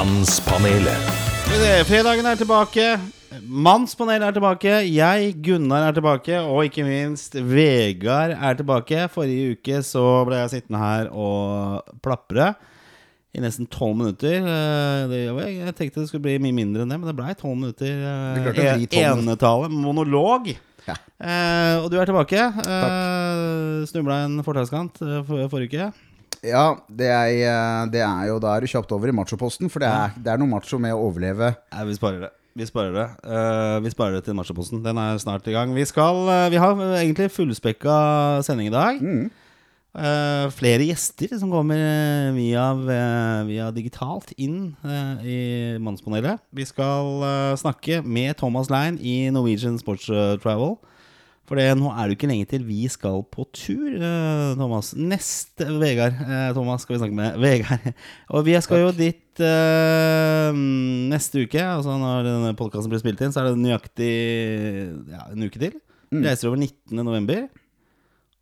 Mannspanelet. Fredagen er tilbake. Mannspanelet er tilbake. Jeg, Gunnar, er tilbake. Og ikke minst Vegard er tilbake. Forrige uke så ble jeg sittende her og plapre i nesten tolv minutter. Eh, Det, jeg tenkte det skulle bli mye mindre enn det, men det blei tolv minutter. eh, 12 minutter. Enetale, monolog. Ja. Eh, og du er tilbake. Eh, Snubla en fortauskant eh, forrige uke. Ja, det er, eh, det er jo Da er du kjapt over i machoposten, for det er, det er noe macho med å overleve. Nei, vi sparer det. Vi sparer det uh, Vi sparer det til machoposten. Den er snart i gang. Vi skal uh, Vi har egentlig fullspekka sending i dag. Eh, flere gjester som kommer via, via digitalt inn i Mannspanelet. Vi skal snakke med Thomas Lein i Norwegian Sports Travel. For det, nå er det jo ikke lenge til vi skal på tur, eh, Thomas. Neste Vegard eh, Thomas skal vi snakke med. Vegard. Og vi skal jo dit uh, neste uke. Altså Når denne podkasten blir spilt inn, så er det nøyaktig ja, en uke til. Vi reiser over 19. november.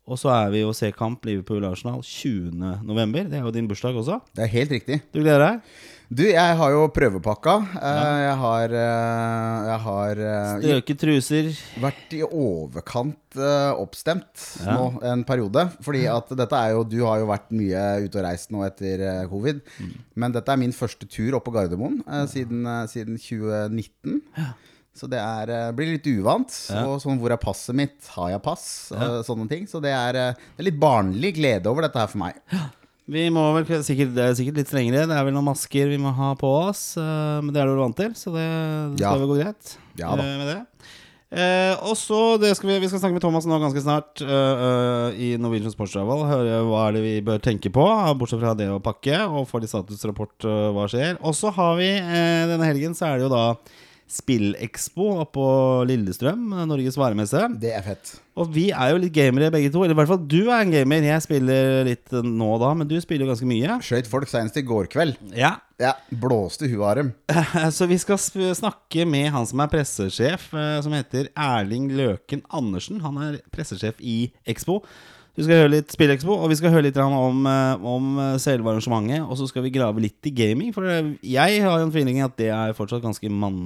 Og så er vi og ser kamp Liverpool-Arsenal 20. november. Det er jo din bursdag også. Det er helt riktig. Du gleder deg? Du, jeg har jo prøvepakka. Eh, Jeg har, eh, jeg har eh, Strøket truser. vært i overkant oppstemt Ja. nå en periode. Fordi at dette er jo Du har jo vært mye ute og reist nå etter covid. covid. Men dette er min første tur opp på Gardermoen siden, siden 2019. Så det er, blir litt uvant. Ja. Og sånn, hvor er passet mitt? Har jeg pass? Ja. sånne ting. Så det er, det er litt barnlig glede over dette her for meg. Vi må vel sikkert, Det er sikkert litt strengere. Det er vel noen masker vi må ha på oss. eh, Men det er du vant til, så det, det skal Ja. vel gå greit. Ja da. eh, med det. Eh, og så skal vi, vi skal snakke med Thomas nå ganske snart uh, uh, i Norwegian Sports Travel. Høre hva er det vi bør tenke på, bortsett fra det å pakke, og få litt statusrapport uh, hva skjer. Og så har vi denne helgen så er det jo da Spillekspo oppå Lillestrøm, Norges varemesse. Det er fett. Og vi er jo litt gamere begge to. Eller i hvert fall du er en gamer. Jeg spiller litt nå og da, men du spiller jo ganske mye. Skøyt folk senest i går kveld. Ja, Ja, Blåste huet av dem. Så vi skal snakke med han som er pressesjef, eh, som heter Erling Løken Andersen. Han er pressesjef i Expo. Vi skal høre litt Spillekspo, og vi skal høre litt om, eh, om eh, selve arrangementet. Og så skal vi grave litt i gaming, for eh, jeg har en feeling at det er fortsatt ganske mann,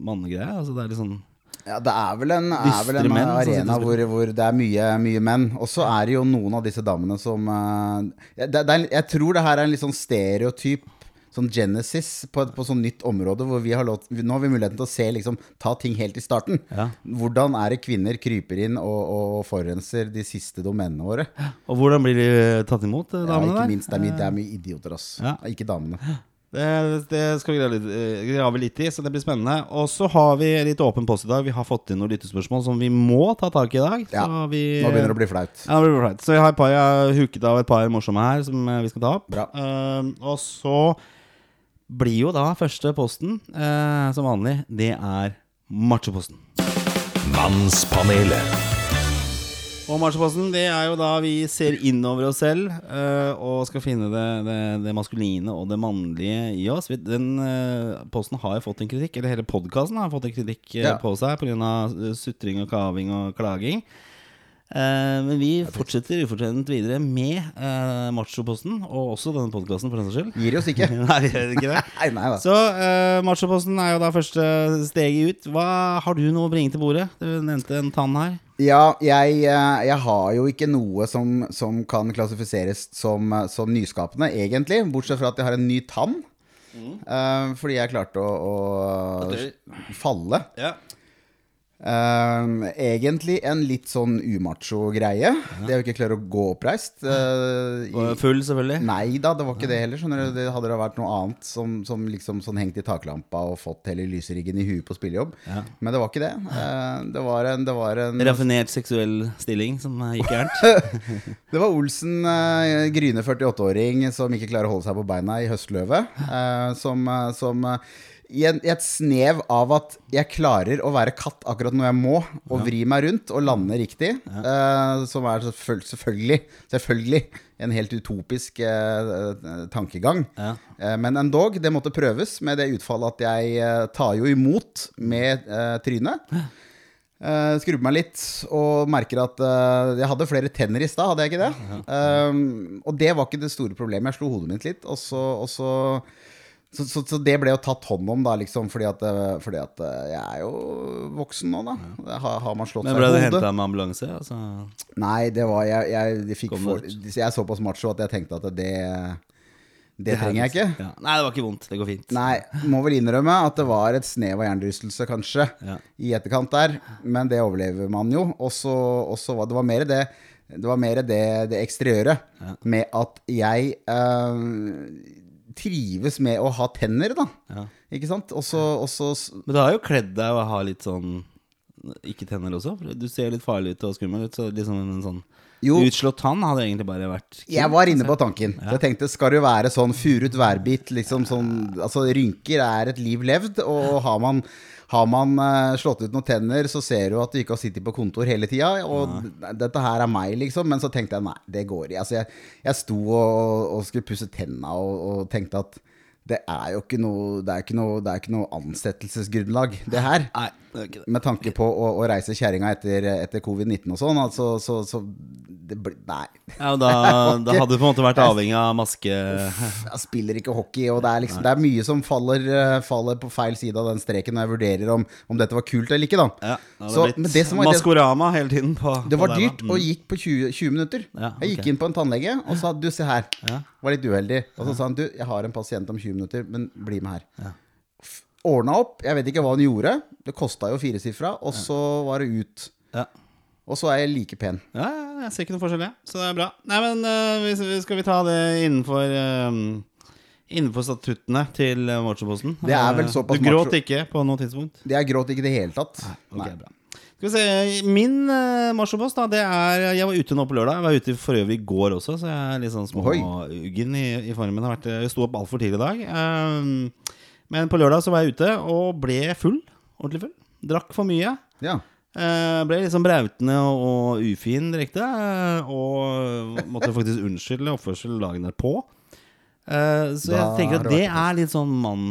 mannegreie. Altså det er litt sånn Ja, Det er vel en, er vel en menn arena hvor, hvor det er mye, mye menn. Og så er det jo noen av disse damene som uh, det, det er, Jeg tror det her er en litt sånn stereotyp Sånn Genesis på, på sånn nytt område hvor vi har lov, nå har vi muligheten til å se liksom, ta ting helt i starten. Ja. Hvordan er det kvinner kryper inn og, og forurenser de siste domenene våre? Og hvordan blir de eh, tatt imot, damene Ja, ikke minst, det er, mye, det er mye idioter, ass. Ja. Ikke damene. Det, det skal vi grave litt, eh, grave litt i, så det blir spennende. Og så har vi litt åpen post i dag. Vi har fått inn noen lyttespørsmål som vi må ta tak i i dag. Ja, Så vi, Nå begynner det å bli flaut. Ja, det blir flaut. Så jeg har, par, jeg har huket av et par morsomme her som eh, vi skal ta opp. Bra. Uh, og så blir jo da første posten, eh, som vanlig, det er machoposten. Mannspanelet. Og machoposten, det er jo da vi ser innover oss selv eh, og skal finne det, det, det maskuline og det mannlige i oss. Den eh, posten har jo fått en kritikk, eller hele podkasten har fått en kritikk eh, Ja. på seg pga. sutring og kaving og klaging. Eh, men vi fortsetter ufortjent videre med uh, machoposten, og også denne podkasten, for den saks skyld. Gir oss ikke. Nei, vi gjør ikke det. Nei, nei da. Så uh, machoposten er jo da første steget ut. Hva Har du noe å bringe til bordet? Du nevnte en tann her. Ja, jeg, jeg har jo ikke noe som, som kan klassifiseres som, som nyskapende, egentlig. Bortsett fra at jeg har en ny tann. Eh, fordi jeg klarte å, å falle. Ja. Eh, egentlig en litt sånn umacho-greie. Det å ikke klare å gå oppreist. Uh, i- Full, selvfølgelig. Nei da, det var ikke det heller. Skjønner du, det Hadde det vært noe annet som, som liksom sånn hengt i taklampa og fått hele lyseriggen i huet på spillejobb. Ja. Men det var ikke det. Uh, det var en, det var en Raffinert seksuell stilling som eh, gikk gærent. Det var Olsen, uh, gryne 48-åring som ikke klarer å holde seg på beina i høstløvet. Eh, som eh, som eh, i, en, I et snev av at jeg klarer å være katt akkurat når jeg må, og vri meg rundt og lande riktig. Eh, som er selvfølgelig, selvfølgelig, en helt utopisk eh, tankegang. Ja. Uh, men endog, det måtte prøves med det utfallet at jeg tar jo imot med trynet. Uh, Skrubber meg litt og merker at uh, jeg hadde flere tenner i stad, hadde jeg ikke det? Um, og det var ikke det store problemet. Jeg slo hodet mitt litt, og så, og så Så, så, så det ble jo tatt hånd om, da, liksom, fordi at, eh, fordi at eh, jeg er jo voksen nå, da. Har, har man slått Men seg ble i du det henta med ambulanse? Altså, Nei, det var Jeg, jeg, jeg fikk for, Jeg er såpass macho at jeg tenkte at det Det trenger jeg ikke. Ja. Nei, det var ikke vondt. Det går fint. Nei, må vel innrømme at det var et snev av hjernerystelse, kanskje, Ja. i etterkant der. Men det overlever man jo. Og så var det var mer det Det var mer det, det eksteriøre med at jeg eh, trives med å ha tenner, da. Ja. Ikke sant? Og så og så s- Men du har jo kledd deg å ha litt sånn ikke tenner også. Du ser litt farlig ut og skummel ut. Så liksom en sånn Jo. utslått tann hadde egentlig bare vært kult. Jeg var inne på tanken. Jeg tenkte, skal det være sånn furet værbit, liksom sånn Altså, rynker er et liv levd, og har man har man uh, slått ut noen tenner, så ser du at du ikke har sittet på kontor hele tida. Og dette her er meg, liksom. Men så tenkte jeg nei, det går ikke. Altså, jeg, jeg sto og, og skulle pusse tenna og, og tenkte at det er jo ikke noe Det er ikke noe, det er ikke noe ansettelsesgrunnlag, det her. Nei, Med tanke på å, å reise kjerringa etter, etter covid-19 og sånn. Altså, så, så det blir Nei. Ja, da, da hadde du på en måte vært avhengig av maske Jeg spiller ikke hockey, og det er, liksom, det er mye som faller, eh, faller på feil side av den streken når jeg vurderer om, om dette var kult eller ikke, da. Ja, det Så, det som var Maskorama hele tiden på det var på dyrt, og gikk på 20, 20 minutter. Ja, Jeg gikk inn på en tannlege og sa du, se her. Ja. Var litt uheldig. Og så sa han du, jeg har en pasient om 20 minutter, men bli med her. Ordna opp. Jeg vet ikke hva hun gjorde. Det kosta jo firesifra. Og så var det ut. Ja. Og så er jeg like pen. Ja, ja, jeg ser ikke noe forskjell, jeg. Så det er bra. Nei, men vi- skal vi ta det innenfor um, Innenfor statuttene til uh, Machoposten? Det er vel Eh, såpass Du gråt macho- ikke på noe tidspunkt? Det er gråt ikke i det hele tatt. Ok, bra. Skal vi se, Min uh, marsjopost, da, det er Jeg var ute nå på lørdag. Jeg var ute for øvrig i går også, så jeg er litt sånn småuggen i, i formen. Har vært, jeg sto opp altfor tidlig i dag. Um, men på lørdag så var jeg ute og ble full. Ordentlig full. Drakk for mye. Ja. Eh, ble sånn brautende og, og ufin direkte. eh, og måtte faktisk unnskylde oppførsel dagen derpå. Eh, så jeg Da tenker har at det det vært er litt sånn mann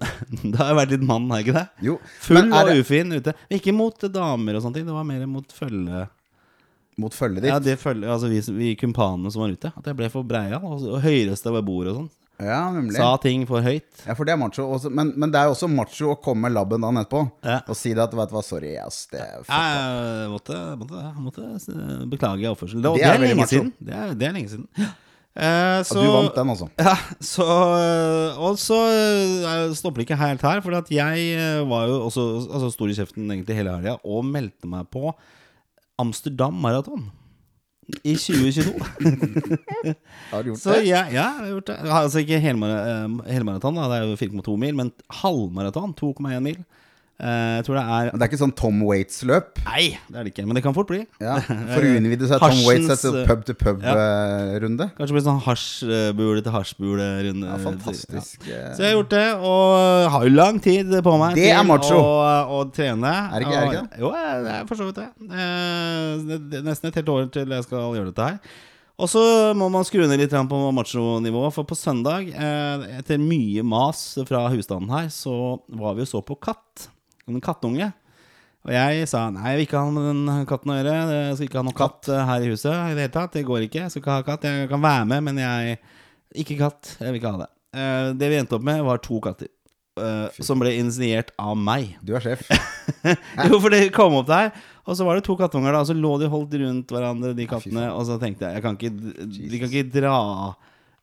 Det har jo vært litt mann, har ikke det? Jo. Full men er og det ufin ute. Men Ikke mot damer og sånne ting, det var mer mot følge mot følget ditt? Ja, det følge, altså vi, vi kumpanene som var ute. At jeg ble for breia og, og høyreste ved bordet og sånn. Ja, nemlig. Sa ting for høyt. Ja, for det er macho. Også, men, men det er jo også macho å komme med labben dagen etterpå Ja. og si det at vet du hva, sorry, ass. Det er. Jeg måtte, måtte, måtte eh, beklage oppførselen. Det, Det det, er lenge macho. siden. Det er, det er lenge siden. Eh, så, Ja, du vant den, altså. Ja, så Og så eh, stopper det ikke helt her, for at jeg eh, var jo også altså, stor i kjeften egentlig hele helga og meldte meg på Amsterdam Maraton i 2022. Har du gjort så det? ja, ja, jeg har gjort det. Altså ikke eh, helmaraton, det er jo 4,2 mil, men halvmaraton, 2,1 mil. Eh, jeg tror det er Det er ikke sånn Tom Waits-løp? Nei, det er det ikke, men det kan fort bli. Ja, For å unnvide seg Tom Waits etter eh, pub-to-pub-runde? Kanskje blir sånn hasjbule til hasjbule-runde. Ja, fantastisk. Ja. Så jeg har gjort det, og har jo lang tid på meg Det er macho. å, å trene. Er det ikke- er det ikke Jo, det er for så vidt det. Eh, Nesten et helt år til jeg skal gjøre dette her. Og så må man skru ned litt på macho-nivå, for på søndag, eh, etter mye mas fra husstanden her, så var vi og så på katt. En kattunge. Og jeg sa nei, jeg vil ikke ha med den katten å gjøre. Jeg skal ikke ha noen katt katt her i huset i det hele tatt. Det går ikke. Jeg skal ikke ha katt. Jeg kan være med, men jeg Ikke katt. Jeg vil ikke ha det. Eh, det vi endte opp med, var to katter. Fy. som ble initiert av meg. Du er sjef. jo, for det kom opp der. Og så var det to kattunger, da. Og så lå de holdt rundt hverandre, de kattene. Og så tenkte jeg jeg kan ikke, De kan ikke dra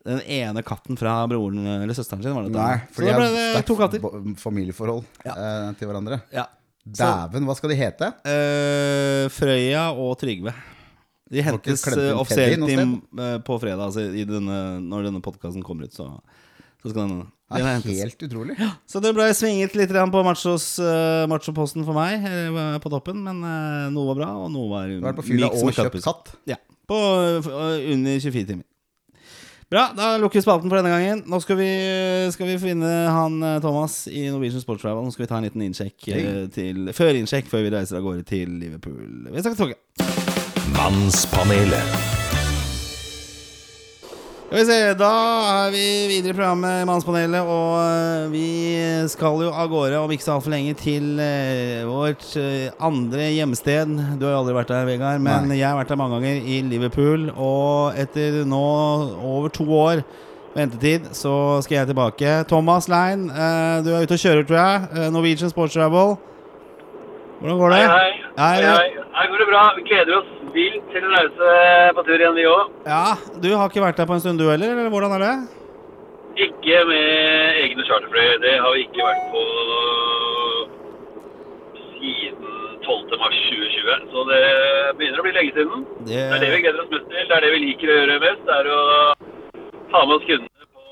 den ene katten fra broren eller søsteren sin. Var det Nei, så for de da ble det to katter. familieforhold eh, til hverandre. Ja. Dæven, hva skal de hete? eh, Frøya og Trygve. De hentes eh, offisielt inn, eh, på fredag. Altså i denne, når denne podkasten kommer ut, så, så skal den, er hentes. helt utrolig. Så det ble svinget litt på machos, uh, machoposten for meg uh, på toppen. Men uh, noe var bra, og noe var Du har vært på fylla og kjøpt katt. Ja. På under 24 timer. Bra, da lukker vi spalten for denne gangen. Nå skal vi, skal vi finne han eh, Thomas i Norwegian Sports Travel. Nå skal vi ta en liten innsjekk eh, til Førinnsjekk før vi reiser av gårde til Liverpool. Vi snakkes toget. Mannspanelet. Skal vi se, Da er vi videre i programmet Mannspanelet, og eh, vi skal jo av gårde om ikke så altfor lenge til eh, vårt eh, andre hjemsted. Du har jo aldri vært der, Vegard, men Nei. jeg har vært der mange ganger, i Liverpool. Og etter nå over to år ventetid, så skal jeg tilbake. Thomas Lein, eh, du er ute og kjører, tror jeg. Norwegian Sports Travel. Hvordan går det? Hei, hei. Hei, hei, hei. Her går det bra. Vi gleder oss vilt til å reise på tur igjen, vi òg. Ja, Du har ikke vært der på en stund, du heller? Eller hvordan er det? Ikke med egne charterfly. Det har vi ikke vært på siden 12. mars 2020. Så det begynner å bli lenge siden. Det er det vi gleder oss mest til. Det er det vi liker å gjøre mest. Det er å ta med oss kundene på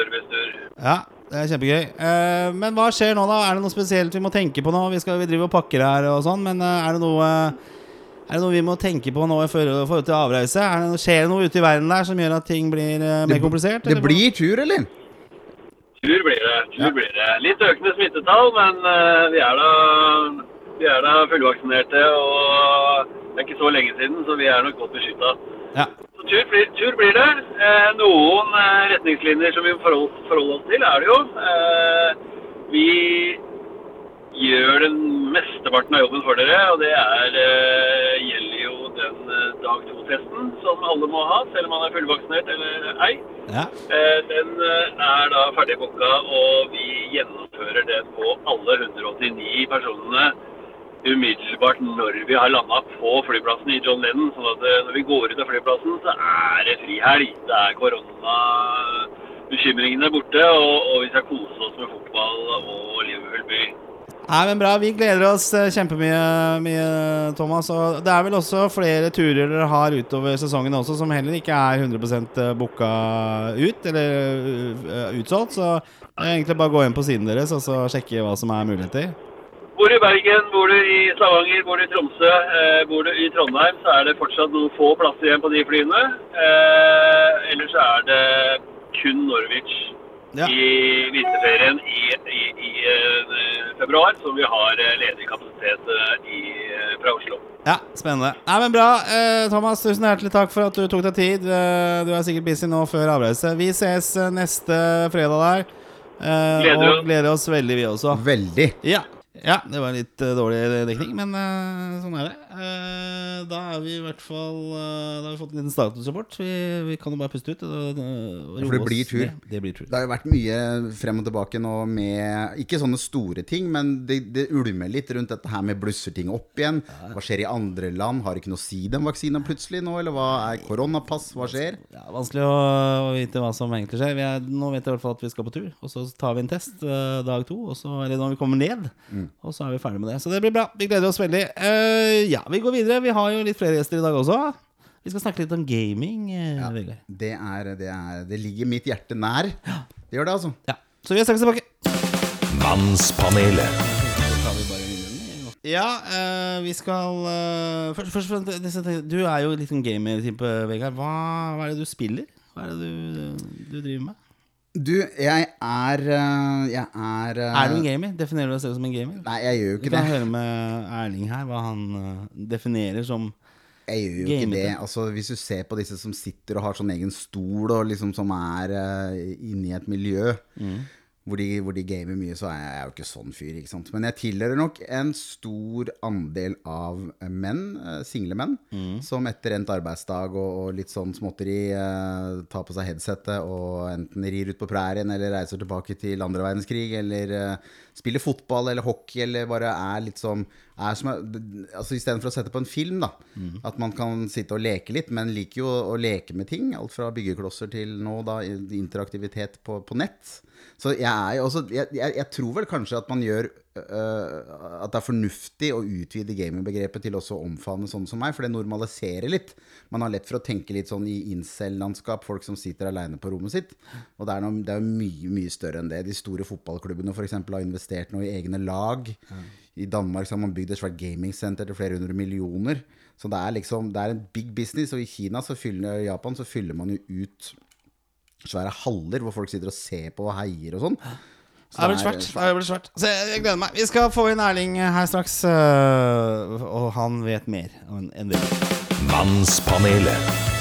servicetur. Ja, det er kjempegøy. Eh, men hva skjer nå, da? Er det noe spesielt vi må tenke på nå? Vi, skal, vi driver og pakker her og sånn, men eh, er det noe er det noe vi må tenke på nå i forhold til avreise? Er det, noe- skjer det noe ute i verden der som gjør at ting blir uh, mer komplisert? Det blir tur, eller? Tur blir det. tur blir det. Litt økende smittetall, men uh, vi er da vi er da fullvaksinerte. Og det er ikke så lenge siden, så vi er nok godt beskytta. Ja. Så tur blir, tur blir det. Eh, noen eh, retningslinjer som vi må forholde, forholde oss til, er det jo. Eh, vi gjør den mesteparten av jobben for dere, og det er, eh, gjelder jo den eh, dag to-testen som alle må ha, selv om man er fullvaksinert eller ei. Ja. Eh, Den eh, er da ferdig booka, og vi gjennomfører den på alle 189 personene umiddelbart når vi har landa på flyplassen i John Lennon. Sånn at eh, når vi går ut av flyplassen, så er det frihelg. Det er koronabekymringene borte, og, og vi skal kose oss med fotball og Liverpool by. Nei, men bra. Vi gleder oss eh, kjempemye, mye, Thomas. Og det er vel også flere turer dere har utover sesongen også som heller ikke er 100% booka ut, eller eh, utsolgt. Så det er egentlig bare å gå inn på siden deres og så sjekke hva som er muligheter. Bor du i Bergen, bor du i Stavanger, bor du i Tromsø, eh, bor du i Trondheim, så er det fortsatt noen få plasser igjen på de flyene. Eh, ellers er det kun Norwich Ja. i vinterferien i, i, i eh, februar som vi har eh, ledig kapasitet eh, i, fra Oslo. Ja, spennende. Nei, men Bra. Eh, Thomas, tusen hjertelig takk for at du tok deg tid. Du er sikkert busy nå før avreise. Vi ses neste fredag der. Eh, Gleder og gleder oss veldig, vi også. Veldig. Ja, ja det var litt uh, dårlig dekning, men uh, sånn er det. Uh, da er vi i hvert fall Da har vi fått en liten statusrapport. Vi, vi kan jo bare puste ut. Og, og For det blir tur. ned. Det blir tur. Det har jo vært mye frem og tilbake nå med Ikke sånne store ting, men det, det ulmer litt rundt dette her med blusser ting opp igjen. Hva skjer i andre land? Har ikke noe å si den vaksinen plutselig nå? Eller hva er koronapass? Hva skjer? Ja, vanskelig å, å vite hva som egentlig skjer. Vi er, nå vet jeg i hvert fall at vi skal på tur. Og så tar vi en test dag to, og så, eller når vi kommer ned. Mm. Og så er vi ferdig med det. Så det blir bra. Vi gleder oss veldig. Uh, ja, vi går videre. Vi har jo litt flere gjester i dag også. Vi skal snakke litt om gaming, Ja, Det, er, det, er, det ligger mitt hjerte nær. Det gjør det, altså. Ja. Så vi er straks tilbake. Mannspanelet. Ja, uh, vi skal uh, Først, først og fremst, Du er jo litt en gamer-type, Vegard. Hva, hva er det du spiller? Hva er det du, du driver med? Du, jeg er øh, Jeg er øh, Er du en gamer? Definerer du deg selv som en gamer? Nei, jeg gjør jo Vi ikke kan det. høre med Erling her hva han eh, definerer som Jeg gjør jo ikke det. Altså, hvis du ser på disse som sitter og har sånn egen stol, og liksom som er uh, inne i et miljø hvor, de, hvor de gamer mye, så er jeg, jeg er jo ikke sånn fyr. ikke sant? Men jeg tilhører nok en stor andel av eh, menn, eh, single menn, som etter endt arbeidsdag og, og litt sånn småtteri eh, tar på seg headsetet og enten rir ut på prærien eller reiser tilbake til andre verdenskrig, eller eh, spiller fotball eller hockey, eller bare er litt sånn er som altså Istedenfor å sette på en film, da. At man kan sitte og leke litt, men liker jo å, å leke med ting. Alt fra byggeklosser til nå, da, interaktivitet på, på nett. Så jeg er jo også jeg, jeg, tror vel kanskje at man gjør uh, At det er fornuftig å utvide gamingbegrepet til også å omfavne sånne som meg, for det normaliserer litt. Man har lett for å tenke litt sånn i incel-landskap, folk som sitter aleine på rommet sitt. Og det er, noe, det er mye, mye større enn det. De store fotballklubbene f.eks. har investert noe i egne lag. I Danmark har man bygd et svært gamingsenter til flere hundre millioner. Så det er liksom, det er en big business. Og i Kina så fyller, Japan så fyller man jo ut svære haller hvor folk sitter og ser på og heier og sånn. Så Det blir svært. Det blir svært. Så jeg, jeg gleder meg. Vi skal få inn Erling her straks, øh, og han vet mer enn det. Mannspanelet.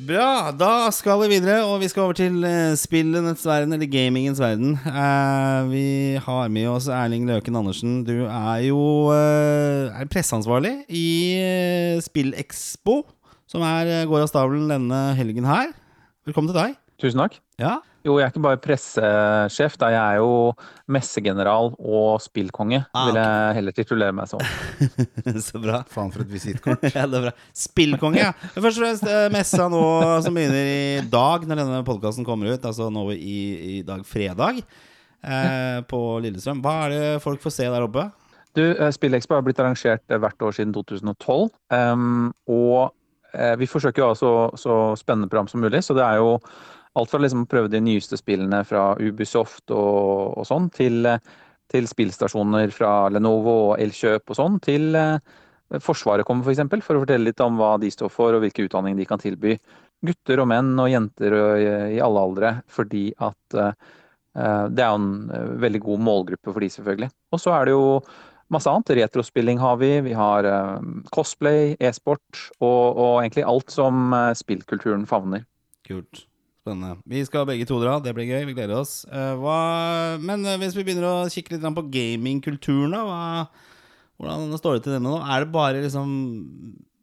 Bra, da skal vi videre, og vi skal over til uh, spillenes verden, eller gamingens verden. Eh, vi har med oss Erling Løken Andersen. Du er jo eh, er presseansvarlig i Spillexpo, som er, går av stabelen denne helgen her. Velkommen til deg. Tusen takk. Ja, Jo, jeg er ikke bare pressesjef, da. Jeg er jo messegeneral og spillkonge, Ah, vil jeg heller titulere meg som. så bra. Faen for et visittkort. Ja, det er bra. Spillkonge, ja. Men Først og fremst eh, messa nå som begynner i dag, når denne podkasten kommer ut. Altså nå i, i dag fredag eh, på Lillestrøm. Hva er det folk får se der oppe? Du, Spillekspo SpillExpo har blitt arrangert eh, hvert år siden 2012. Um, og eh, vi forsøker å ha så, så spennende program som mulig. Så det er jo alt fra liksom å prøve de nyeste spillene fra Ubisoft og, og sånn, til, eh, til spillstasjoner fra Lenovo og Elkjøp og sånn, til eh, Forsvaret kommer f.eks. For, eksempel, for å fortelle litt om hva de står for og hvilke utdanninger de kan tilby gutter og menn og jenter og, i, alle aldre. Fordi at eh, eh, det er jo en eh, veldig god målgruppe for de, selvfølgelig. Og så er det jo masse annet. Retrospilling har vi. Vi har eh, cosplay, e-sport og, og egentlig alt som eh, spillkulturen favner. Kult. Spennende. Vi skal begge to dra, det blir gøy. Vi gleder oss. Eh, hva, men hvis vi begynner å kikke litt på gamingkulturen, da. Hva, hvordan står det til denne nå? Er det bare liksom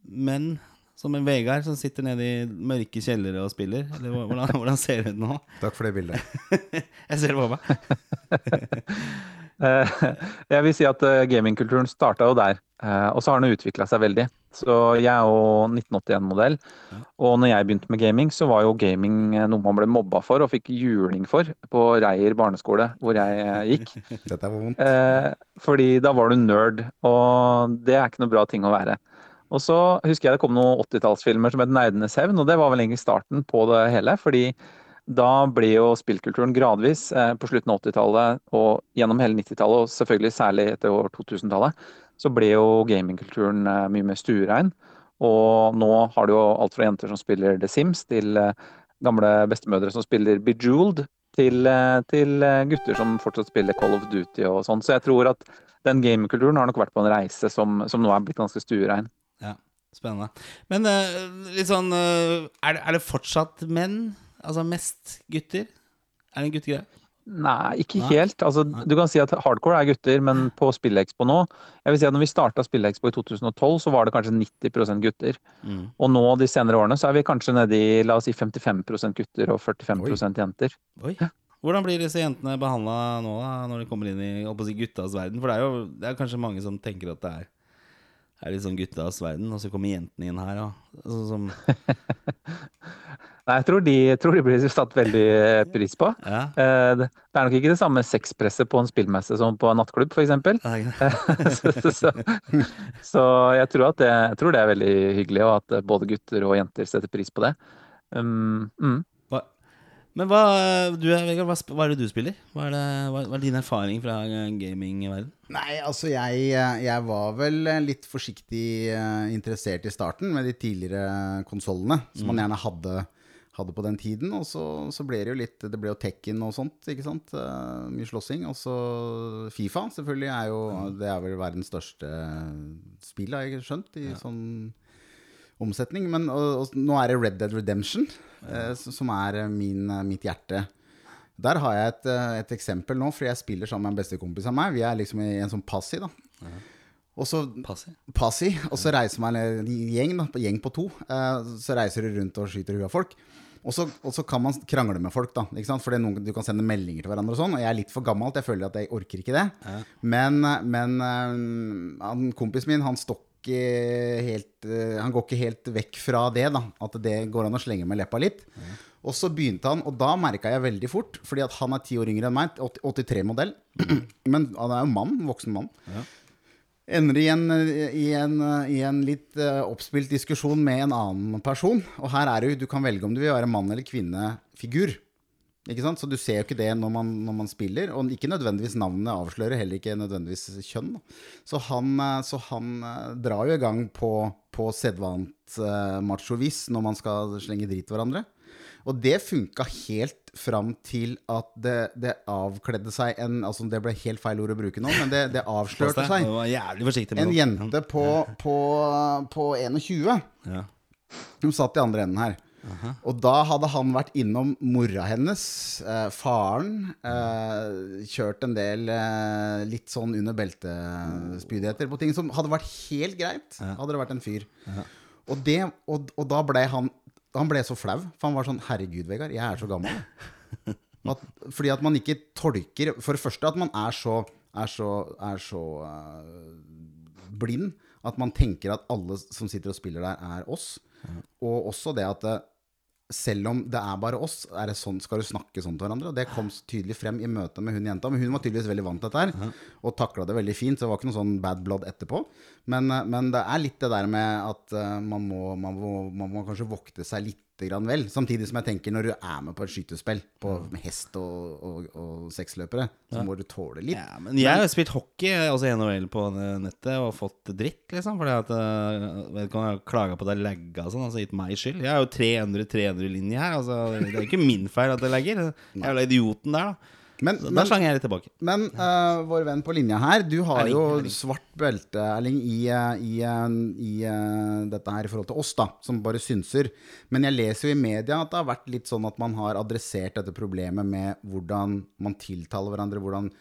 menn som en Vegard som sitter nede i mørke kjellere og spiller? Eller hvordan, hvordan ser det ut nå? Takk for det bildet. Jeg ser det på meg. Eh, Jeg vil si at eh, gamingkulturen starta jo der, eh, og så har den utvikla seg veldig. Så jeg er jo 1981-modell, og når jeg begynte med gaming, så var jo gaming noe man ble mobba for og fikk juling for på Reier barneskole, hvor jeg gikk. Dette var vondt. Fordi da var du nerd, og det er ikke noe bra ting å være. Og så husker jeg det kom noen 80-tallsfilmer som het Nerdenes hevn, og det var vel egentlig starten på det hele. fordi da ble jo spillkulturen gradvis eh, på slutten av 80-tallet og gjennom hele 90-tallet, og selvfølgelig særlig etter år 2000-tallet, så ble jo gamingkulturen eh, mye mer stuerein. Og nå har du jo alt fra jenter som spiller The Sims, til eh, gamle bestemødre som spiller Bejeweled, til, til gutter som fortsatt spiller Call of Duty og sånn. Så jeg tror at den gamingkulturen har nok vært på en reise som, som nå er blitt ganske stuerein. Ja, spennende. Men litt sånn er, det, er det fortsatt menn? Altså mest gutter? Er det en guttegreie? Nei, ikke helt. Altså, du kan si at hardcore er gutter, men på SpillExpo nå Jeg vil si at når vi starta SpillExpo i 2012, så var det kanskje 90% gutter. Mm. Og nå de senere årene så er vi kanskje nede i la oss si 55% gutter og 45 jenter. Oi. Hvordan blir disse jentene behandla nå, da, når de kommer inn i si, guttas verden? For det er jo det er kanskje mange som tenker at det er, er litt sånn guttas verden, og så kommer jentene inn her. Og, sånn som, Nei, jeg tror de, jeg tror de blir satt veldig pris på. ja, Eh, Det er nok ikke det samme sexpresset på en spillmesse som på en nattklubb, f.eks. så, så, så, jeg tror at det, jeg tror det er veldig hyggelig, og at både gutter og jenter setter pris på det. Um, mm. Men hva, du, Vegard, hva, hva er det du spiller? Hva er, det, hva, hva er din erfaring fra eh, gamingverden? Nei, altså jeg, jeg var vel litt forsiktig eh, interessert i starten med de tidligere konsollene, som man gjerne hadde, hadde på den tiden. Og så, så ble det jo litt Det ble jo Tekken og sånt, ikke sant. Eh, mye slåssing. Og så Fifa, selvfølgelig, er jo Det er vel verdens største spill, har jeg skjønt, i sånn omsetning. Men og, og, nå er det Red Dead Redemption, eh, som er eh, min, eh, mitt hjerte. Der har jeg et, eh, et eksempel nå, for jeg spiller sammen med en bestekompis av meg. Vi er liksom i en sånn passi, da. Og så Passi? passi, og så reiser man en gjeng, da, på- gjeng på to. Eh, så reiser du rundt og skyter huet av folk. Og så, og så kan man krangle med folk, da. For noen, du kan sende meldinger til hverandre og sånn. Og jeg er litt for gammelt, jeg føler at jeg orker ikke det. Men, men eh, han, kompisen min, han står ikke helt eh, Han går ikke helt vekk fra det, da. At det går an å slenge med leppa litt. Og så begynte han, og da merka jeg veldig fort, fordi at han er ti år yngre enn meg, 83-modell. Men han er jo mann, voksen mann. Ender i en, i, en, i en litt eh, oppspilt diskusjon med en annen person. Og her er det jo, du kan velge om du vil være mann eller kvinnefigur. Ikke sant? Så du ser jo ikke det når man, når man spiller. Og ikke nødvendigvis navnet avslører, heller ikke nødvendigvis kjønn. Så han, eh, så han eh, drar jo i gang på, på sedvant uh, machovis når man skal slenge drit til hverandre. Og det funka helt fram til at det, det avkledde seg en Altså, det ble helt feil ord å bruke nå, men det, det avslørte seg. var med En jente på, på, på 21 Ja. Hun satt i andre enden her. Og da hadde han vært innom mora hennes, eh, faren, eh, kjørt en del eh, litt sånn under beltespydigheter på ting som hadde vært helt greit, hadde det vært en fyr. Og, det, og, og da ble han han ble så flau. For han var sånn Herregud, Vegard, jeg er så gammel. At, fordi at man ikke tolker For det første at man er så, er så, er så uh, blind at man tenker at alle som sitter og spiller der, er oss. Og også det at eh, selv om det er bare oss, er det sånn, skal du snakke sånn til hverandre. Og det kom tydelig frem i møtet med hun jenta. Men hun var tydeligvis veldig vant til dette her, og takla det veldig fint. Så det var ikke noe sånn bad blood etterpå. Men, eh, men det er litt det der med at eh, man, må, man, må, man må kanskje vokte seg litt grann vel. Samtidig som jeg tenker når du er med på et skytespill på med hest og, og, og seksløpere, så må du tåle litt. Ja, men jeg har spilt hockey altså i NHL på nettet og fått dritt, liksom. Fordi at uh, Vedkommende har klaga på at det er lagga og sånn, altså gitt meg skyld. Jeg har jo 300-300 linje her. Altså, det er ikke min feil at det lagger. Er vel idioten der, da. Men, men, Der sang jeg litt tilbake. men uh, vår venn på linja her, du har Erling, jo Erling. svart belte, Erling, i, eh, i, eh, i eh, dette her i forhold til oss, da, som bare synser. Men jeg leser jo i media at det har vært litt sånn at man har adressert dette problemet med hvordan man tiltaler hverandre, hvordan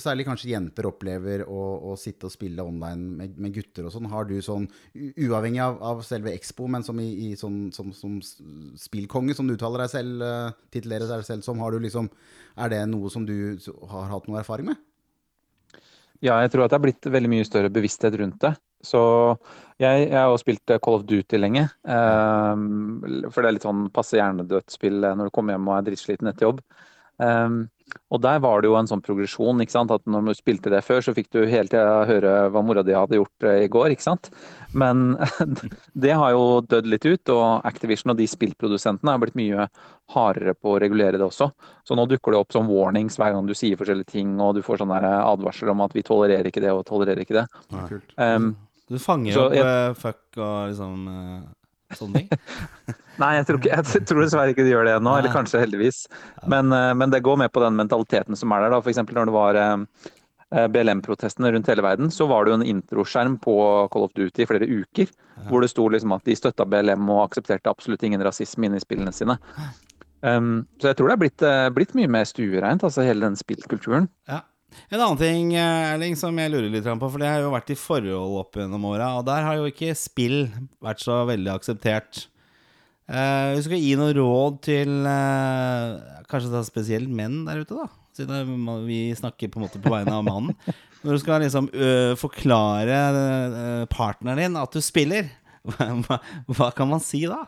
Særlig kanskje jenter opplever å, å sitte og spille online med, med gutter og sånn. Har du sånn, uavhengig av, av selve Expo, men som, i, i sånn, som, som spillkonge, som du uttaler deg selv, eh, titulerer deg selv som, har du liksom Er det noe som du har hatt noe erfaring med? Ja, jeg tror at det er blitt veldig mye større bevissthet rundt det. Så jeg, jeg har jo spilt eh, Call of Duty lenge. Um, for det er litt sånn passe hjernedødt spill når du kommer hjem og er dritsliten etter jobb. Ehm, og der var det jo en sånn progresjon. ikke sant? At når du spilte det før, så fikk du hele tida høre hva mora di hadde gjort eh, i går. ikke sant? Men det har jo dødd litt ut, og Activision og de spillprodusentene har blitt mye hardere på å regulere det også. Så nå dukker det opp som warnings hver gang du sier forskjellige ting, og du får sånne der advarsler om at vi tolererer ikke det og tolererer ikke det. Ehm, Du fanger Så opp jeg- eh, fuck og liksom eh, sånne ting. Nei, jeg tror, ikke, jeg tror dessverre ikke de gjør det ennå, eller kanskje heldigvis. Men, eh, men det går med på den mentaliteten som er der. da. Eksempel når det var eh, BLM-protestene rundt hele verden, så var det jo en introskjerm på Call of Duty i flere uker, hvor det sto liksom at de støtta BLM og aksepterte absolutt ingen rasisme inne i spillene sine. Um, så jeg tror det er blitt, eh, blitt mye mer stuereint, altså hele den spillkulturen. Ja. En annen ting eh, Erling, som jeg lurer litt på, for det har jo vært i forhold opp gjennom åra, og der har jo ikke spill vært så veldig akseptert. Uh, Hvis du skal gi noe råd til uh, kanskje da spesielt menn der ute, da, siden vi snakker på en måte på vegne av mannen. Når du skal liksom uh, forklare partneren din at du spiller, hva, hva kan man si da?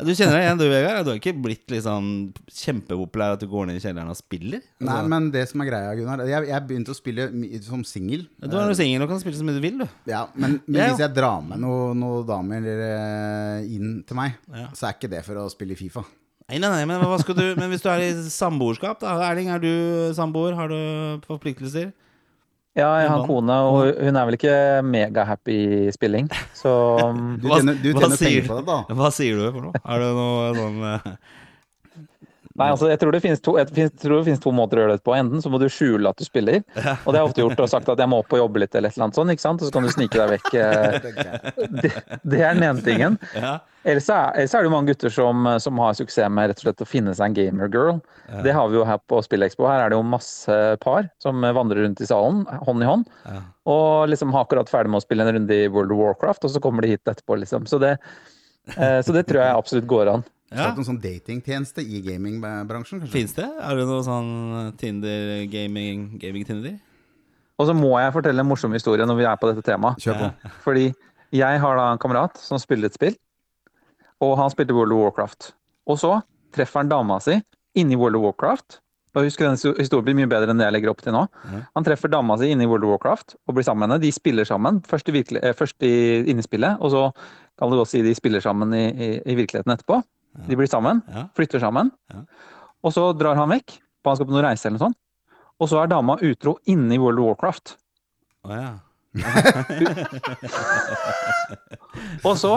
Du kjenner deg igjen, du, Vegard. Du har ikke blitt liksom kjempepopulær at du går ned i kjelleren og spiller? Nei, Altså, men det som er greia, Gunnar Jeg, jeg begynte å spille som singel. Du er jo singel og kan spille så mye du vil, du. Ja, men, men Ja, ja. hvis jeg drar med noen noe damer eh, inn til meg, Ja. så er ikke det for å spille Fifa. Nei, nei, nei, men, du, men hvis du er i samboerskap, da? Erling, er du samboer? Har du forpliktelser? Ja, jeg har en kone, og hun er vel ikke megahappy i spilling, så Du tjener, du tjener penger på det, da. Hva sier du for noe? Er det noe sånn eh, Nei, altså jeg tror det finnes to, tror det finnes to måter å gjøre det på. Enten så må du skjule at du spiller, og det har jeg ofte gjort og sagt at jeg må opp og jobbe litt eller et eller annet sånt, ikke sant? og så kan du snike deg vekk. eh, Det, det er den ene tingen. Ellers er, ellers er det jo mange gutter som, som har suksess med rett og slett å finne seg en gamer-girl. Det har vi jo her på Spillekspo. Her er det jo masse par som vandrer rundt i salen, hånd i hånd, og liksom har akkurat ferdig med å spille en runde i World of Warcraft, og så kommer de hit etterpå, liksom. Så det, eh, så det tror jeg absolutt går an. Ja. Noen sånn datingtjeneste i gamingbransjen? Fins det? Er det noe sånn Tinder, gaming, gaming-Tinder? Og så må jeg fortelle en morsom historie når vi er på dette temaet. Kjør på. Fordi jeg har da en kamerat som spiller et spill, og han spilte World of Warcraft. Og så treffer han dama si inni World of Warcraft. Og husk, den historien blir mye bedre enn det jeg legger opp til nå. Han treffer dama si inni World of Warcraft og blir sammen med henne. De spiller sammen, først i, virkelig, eh, først i innespillet, og så kan du godt si de spiller sammen i, i, i virkeligheten etterpå. De blir sammen, Ja. flytter sammen, Ja. og så drar han vekk. på Han skal på noen reise eller noe sånt. Og så er dama utro inni World of Warcraft. Å ja. Og så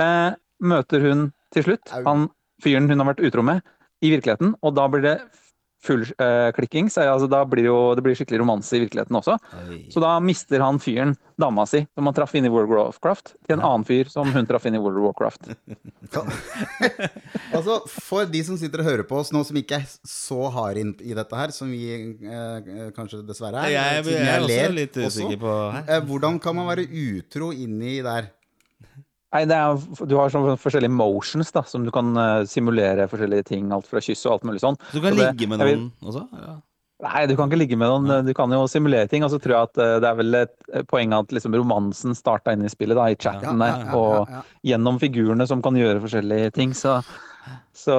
eh, møter hun til slutt han fyren hun har vært utro med, i virkeligheten, og da blir det full uh, klikking. Så, altså, da blir det jo det blir skikkelig romanse i virkeligheten også. Oi. Så da mister han fyren dama si, som han traff inn i World of Warcraft, til en annen fyr som hun traff inn i World of Warcraft. Altså, For de som sitter og hører på oss nå, som ikke er så hard inn i dette her, som vi eh, kanskje dessverre er Jeg, jeg, siden er også ler litt også, usikker på eh, Hvordan kan man være utro inni der? Nei, det er, du har sånn forskjellige motions da, som du kan eh, simulere forskjellige ting. Alt fra kyss og alt mulig sånn. Så du kan Så det- ligge med vil- noen også? Ja. Nei, du kan ikke ligge med noen. Du kan jo simulere ting. Og så tror jeg at eh, det er vel et eh, poeng at liksom romansen starta inn i spillet, da, i chatten der. Og gjennom figurene som kan gjøre forskjellige ting. Så, så,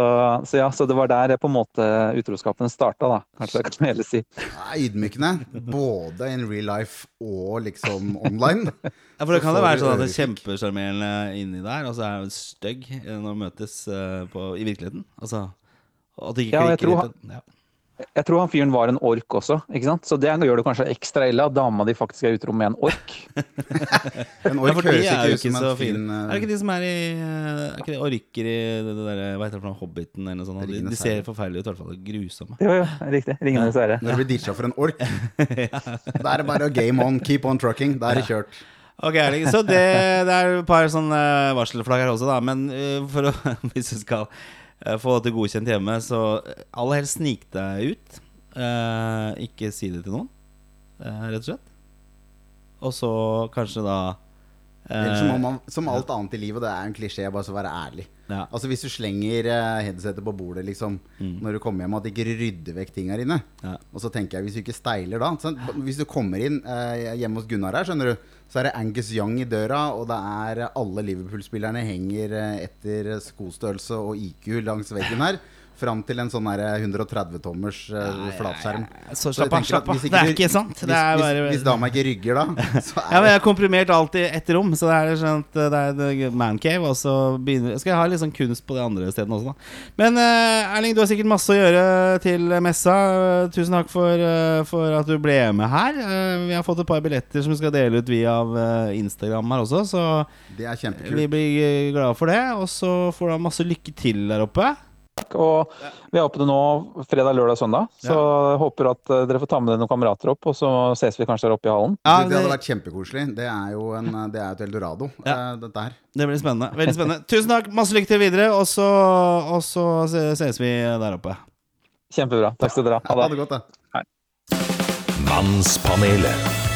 så ja, så det var der på en måte utroskapen starta, da. Kanskje jeg kan heller si. Det ydmykende. Både in real life og liksom online. Ja, for det kan jo være sånn at det er kjempesjarmerende inni der, og så er det stygg når hun møtes eh, på, i virkeligheten. Altså at det ikke klikker tror litt. Ja. Jeg tror han fyren var en ork også, ikke sant? så det gjør det kanskje ekstra ille at dama di faktisk er i utro med en ork. En ork ja, høres ikke ut som så en fin eh, Er det ikke de som er i eh, Er ikke de orker i det det der, Hva heter det for noe? Hobbiten eller noe sånt? De, de ser forferdelige ut, i hvert fall. Grusomme. Jo, jo, riktig. Ringenes herre. Når du blir ditcha for en ork, da er det bare å game on, keep on trucking. Da er det kjørt. Ok, så det, det er et par sånne varselflagg her også, da. Men eh, for å, hvis du skal eh, få det godkjent hjemme, så eh, aller helst snik deg ut. Eh, ikke si det til noen, eh, rett og slett. Og så kanskje da eh, som, man, som alt annet i livet, det er en klisjé, bare så være ærlig. ja. Altså Hvis du slenger eh, headsetet på bordet liksom når du kommer hjem, at du ikke rydder vekk ting her inne. Ja. Og så tenker jeg, hvis du ikke steiler da Hvis du kommer inn eh, hjemme hos Gunnar her, skjønner du, så er det Angus Young i døra, og det er alle Liverpool-spillerne henger eh, etter skostørrelse og IQ langs veggen her. Fram til en sånn der 130-tommers uh, flatskjerm. Så slapp av, slapp av. Det er ikke sant. Hvis, Det er hvis, bare hvis dama ikke rygger da, så Ja, er men jeg har komprimert alt i ett rom, så det er sånn at det er mancave. Og så begynner, skal jeg ha litt sånn kunst på de andre stedene også, da. Men uh, Erling, du har sikkert masse å gjøre til messa. Eh, Tusen takk for, uh, for at du ble med her. Eh, vi har fått et par billetter som vi skal dele ut via eh, Instagram her også, så Det er vi blir eh, glade for det. Og så får du ha masse lykke til der oppe. Og vi er åpne nå fredag, lørdag, søndag. Så jeg håper at eh, dere får ta med dere noen kamerater opp, og så ses vi kanskje der oppe i hallen. Ja, det, det hadde vært kjempekoselig. Det er jo en, det er et eldorado, Ja. eh, dette her. det blir spennende. Veldig spennende. Tusen takk. Masse lykke til videre, og så, og så ses vi der oppe. Kjempebra. Takk skal dere ha. Ha det. godt, da. Mannspanelet.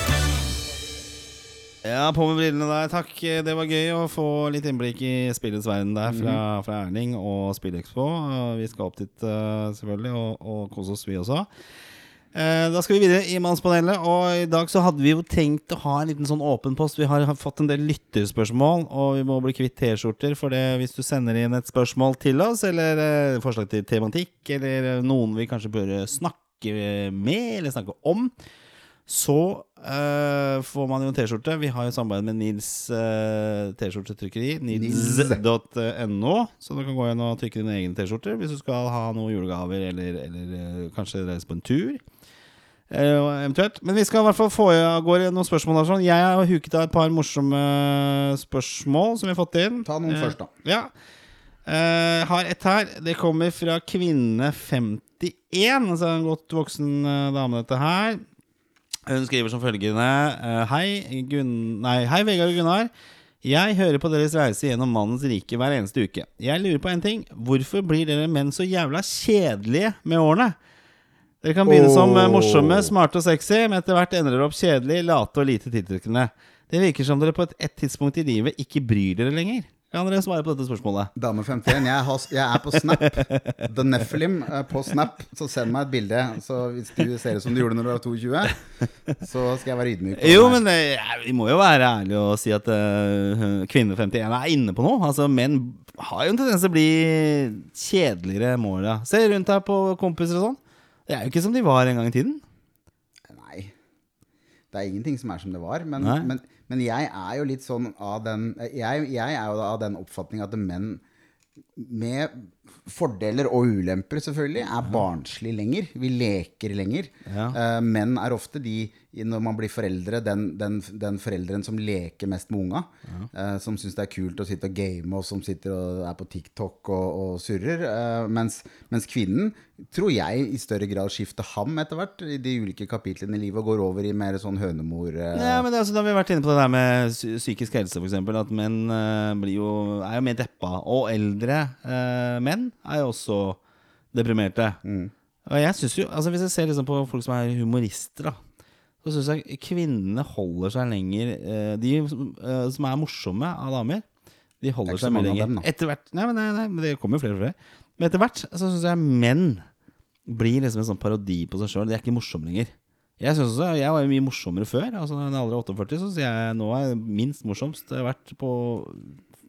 Ja, på med brillene der, takk. Det var gøy å få litt innblikk i spillets verden der fra, fra Erling og SpillExpo. Vi skal opp dit, eh, selvfølgelig, og, og kose oss, vi også. Eh, Da skal vi videre i Mannspanelet, og i dag så hadde vi jo tenkt å ha en liten sånn åpen post. Vi har fått en del lytterspørsmål, og vi må bli kvitt T-skjorter. For det, hvis du sender inn et spørsmål til oss, eller eh, forslag til tematikk, eller noen vi kanskje bør snakke med, eller snakke om, så uh, får man jo en T-skjorte. Vi har jo samarbeid med Nils uh, T-skjortetrykkeri. Nils.no. Så du kan gå inn og trykke dine egne T-skjorter hvis du skal ha noen julegaver, eller, eller uh, kanskje reise på en tur. Eventuelt. Men vi skal i hvert fall få av gårde noen spørsmål. Der, sånn. Jeg har huket av et par morsomme spørsmål som vi har fått inn. Ta noen først, da. Ja. Har et her. Det kommer fra kvinne51. Altså en godt voksen dame, dette her. Hun skriver som følgende eh, Hei, Gun Nei, hei, Vegard og Gunnar. Jeg hører på deres reise gjennom mannens rike hver eneste uke. Jeg lurer på en ting. Hvorfor blir dere menn så jævla kjedelige med årene? Dere kan begynne som eh, morsomme, smarte og sexy, men etter hvert endrer dere opp kjedelig, late og lite tiltrekkende. Det virker som dere på et, et tidspunkt i livet ikke bryr dere lenger. Kan dere svare på dette spørsmålet? Dame 51. Jeg, har, jeg er på Snap. The Nephilim eh, på Snap. Så send meg et bilde. Så hvis du ser ut som du gjorde når du var 22, så skal jeg være ydmyk. Jo, men eh, vi må jo være ærlige og si at uh, kvinne 51 er inne på noe. Altså, Menn har jo en tendens til å bli kjedeligere med åra. Se rundt her på kompiser og sånn. Det er jo ikke som de var en gang i tiden. Det er ingenting som er som det var. Men, men, men jeg er jo litt sånn av den Jeg, jeg er jo av den oppfatning at menn med fordeler og ulemper selvfølgelig er barnslig lenger. Vi leker lenger. Ja. Eh, menn er ofte de, når man blir foreldre, den, den, den forelderen som leker mest med unga. eh, som syns det er kult å sitte og game, og som sitter og er på TikTok og, og surrer. eh, mens, mens kvinnen, tror jeg, i større grad skifter ham etter hvert i de ulike kapitlene i livet og går over i mer sånn hønemor... Ja, men det, altså, Da har vi vært inne på det der med psykisk helse, f.eks. At menn blir jo, er jo mer deppa. Og eldre eh, menn er jo også deprimerte. Og jeg synes jo, altså Hvis jeg ser liksom på folk som er humorister, da så syns jeg kvinnene holder seg lenger eh, De som- eh, er morsomme av damer, De holder er seg mye lenger. dem. Etter hvert Nei, men, nei, nei, men det kommer jo flere og flere. Men etter hvert så syns jeg menn blir liksom en sånn parodi på seg sjøl. De er ikke morsomme lenger. Jeg synes også, jeg var jo mye morsommere før. Altså Når jeg er 48, så sier jeg nå er jeg minst morsomst har vært på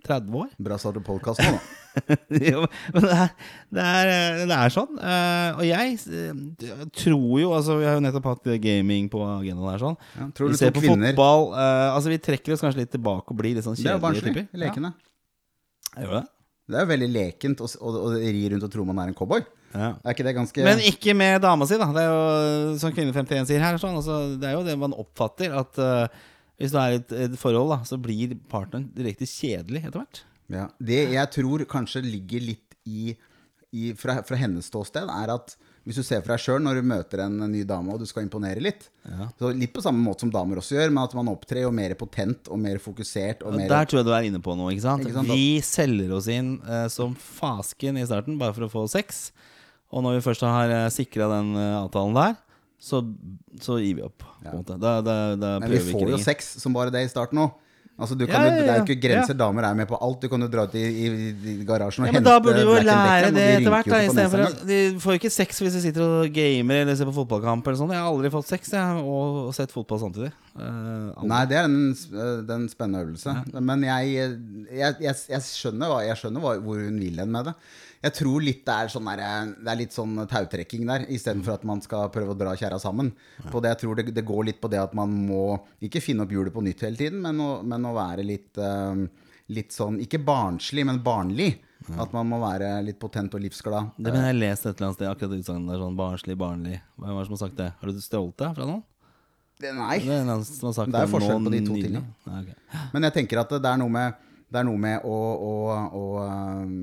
30 år. Bra start på podkast nå, da. jo, men det er, det er, det er sånn. Eh, og jeg eh, tror jo altså Vi har jo nettopp hatt gaming på agendaen her. sånn Ja, Vi ser på kvinner fotball. eh, altså Vi trekker oss kanskje litt tilbake og blir litt sånn kjedelige typer. Lekene. Ja, gjør det? Det er jo veldig lekent å, å, å ri rundt og tro man er en cowboy. Ja. Er ikke det ganske Men ikke med dama si, da. Det er jo som Kvinne 51 sier her. Sånn, altså, det er jo det man oppfatter. At eh, hvis du er i et, et forhold, da så blir partneren direkte kjedelig etter hvert. Ja, Det jeg tror kanskje ligger litt i, i fra, fra hennes ståsted, er at hvis du ser for deg sjøl når du møter en ny dame og du skal imponere litt så Litt på samme måte som damer også gjør, men at man opptrer jo mer potent og mer fokusert. Og Og mer, Der tror jeg du er inne på noe. ikke sant? Ikke sant? Vi selger oss inn eh, som fasken i starten bare for å få sex. Og når vi først har eh, sikra den eh, avtalen der, så, så gir vi opp. Måte. Da, da, da men vi får jo sex som bare det i starten òg. Altså, du Ja, jo, ja, Det er jo ikke grenser. ja. Damer er med på alt. Du kan jo dra ut i, i, i garasjen og Ja, men hente da burde du jo lære det etter hvert. da at De får jo ikke sex hvis de sitter og gamer eller ser på fotballkamp. eller sånt. Jeg har aldri fått sex jeg, og sett fotball samtidig. Uh. Nei, det er en, det er en spennende øvelse. Men jeg, jeg, jeg, jeg skjønner, hva, skjønner hva, hvor hun vil hen med det. Jeg tror litt det er, sånn der, det er litt sånn tautrekking der, istedenfor at man skal prøve å dra kjerra sammen. På det, jeg tror det, det går litt på det at man må ikke finne opp hjulet på nytt hele tiden, men å, men å være litt, uh, litt sånn Ikke barnslig, men barnlig. At man må være litt potent og livsglad. Det mener jeg har lest et eller annet sted. Akkurat utsagnet der. Sånn barnslig, barnlig. Hvem er det som har sagt det? Har du stjålet det fra noen? Det, nei. Det er Det er forskjell på de to tingene. Ja, okay. Men jeg tenker at det er noe med, er noe med å, å, å um,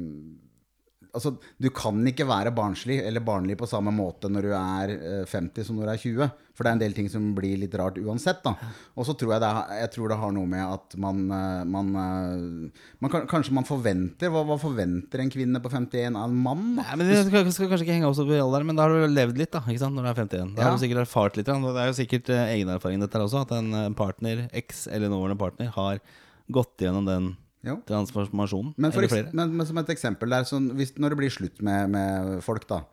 Altså, du kan ikke være barnslig eller barnlig på samme måte når du er eh, 50 som når du er 20. For det er en del ting som blir litt rart uansett. da. Og så tror jeg det, jeg tror det har noe med at man, eh, man, eh, man kan, Kanskje man forventer hva, hva forventer en kvinne på 51 av en mann? Nei, men Det skal, skal kanskje ikke henge oss opp i alderen, men da har du levd litt da, ikke sant, når du er 51. Da Ja. har du sikkert erfart litt. Det er jo sikkert egen egenerfaring dette her også, at en eh, partner, eks eller nåværende partner, har gått gjennom den Jo. transformasjonen. Men, for, eller men, men som et eksempel der, sånn, hvis, når det blir slutt med, med folk, da,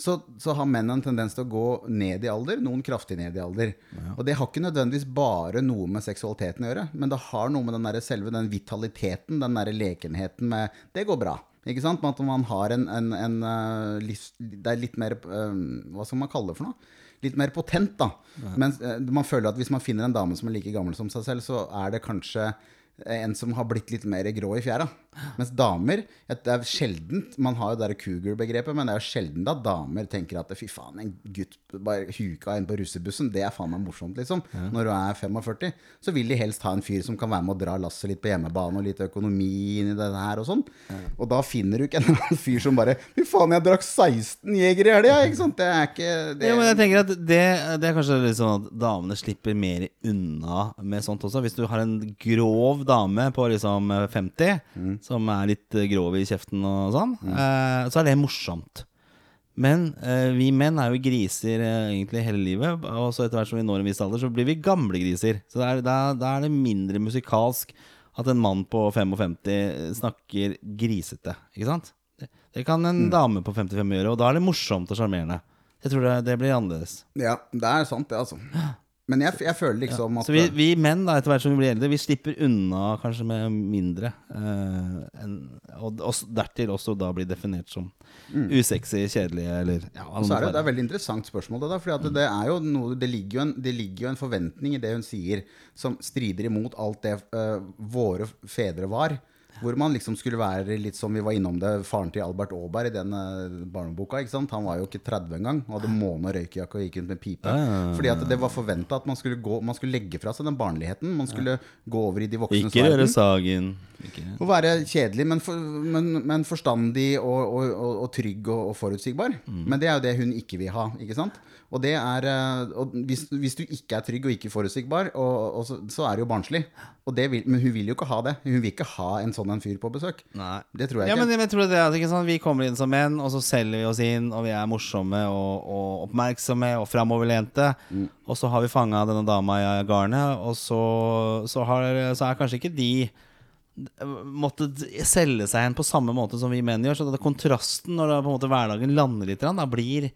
så, så har menn en tendens til å gå ned i alder, noen kraftig ned i alder. Og det har ikke nødvendigvis bare noe med seksualiteten å gjøre, men det har noe med den der selve den vitaliteten, den der lekenheten med Det går bra. Ikke sant? At man har en, en, en eh, livs... Det er litt mer eh, Hva skal man kalle det for noe? Litt mer potent, da. Men eh, man føler at hvis man finner en dame som er like gammel som seg selv, så er det kanskje en som har blitt litt mer grå i fjæra. Mens damer Det er sjeldent Man har jo det cougar-begrepet, men det er jo sjelden at damer tenker at fy faen, en gutt bare huka inn på russebussen, det er faen meg morsomt, liksom. Når du er 45. Så vil de helst ha en fyr som kan være med å dra lasset litt på hjemmebane, og litt økonomi inn i det her og sånn. Og da finner du ikke en annen fyr som bare Fy faen, jeg drakk 16 Jeger i helga, ikke sant? Det er ikke det, Ja, men jeg tenker at det, det er kanskje litt sånn at damene slipper mer unna med sånt også. Hvis du har en grov dame på liksom 50, som er litt eh, grov i kjeften og sånn, eh, så er det morsomt. Men eh, vi menn er jo griser egentlig hele livet. Og så etter hvert som vi når en viss alder, så blir vi gamle griser. Så da er, da er det mindre musikalsk at en mann på 55 snakker grisete. Ikke sant? Det, det kan en dame på 55 gjøre, og da er det morsomt og sjarmerende. Jeg tror det, det blir annerledes. Ja, det er sant, det, altså. Men jeg, jeg føler liksom at Så vi, vi menn, da, etter hvert som vi blir eldre, vi slipper unna kanskje med mindre. Uh, en, og, og dertil også da bli definert som usexy, kjedelige eller ja, Og så er det, det er veldig interessant spørsmål. Det, der, For at det, er jo noe, det, ligger jo en, det ligger jo en forventning i det hun sier, som strider imot alt det uh, våre fedre var. Hvor man liksom skulle være litt som vi var innom det, faren til Albert Aaberg i den uh, barneboka. ikke sant? Han var jo ikke 30 engang. Han hadde måne- og røykejakke og gikk rundt med pipe. Fordi at det var forventa at man skulle, gå, man skulle legge fra seg den barnligheten. Man skulle gå over i de voksnes Ikke røre. Sagen. Ikke. Å være kjedelig, men, for, men, men forstandig og, og, og, og trygg og, og forutsigbar. Men det er jo det hun ikke vil ha. ikke sant? Og det er, eh, og hvis, hvis du ikke er trygg og ikke forutsigbar, og, og så, så er det jo barnslig. Og det vil, men hun vil jo ikke ha det. Hun vil ikke ha en sånn en fyr på besøk. Nei. Det tror jeg Ja, ikke. men jeg tror det er ikke sånn Vi kommer inn som menn, og så selger vi oss inn, og vi er morsomme og, og oppmerksomme og framoverlente. Mm. Og så har vi fanga denne dama i garnet, og så, så, har, så er kanskje ikke de måtte selge seg hen på samme måte som vi menn gjør. Så det kontrasten når da på en måte hverdagen lander litt, da blir,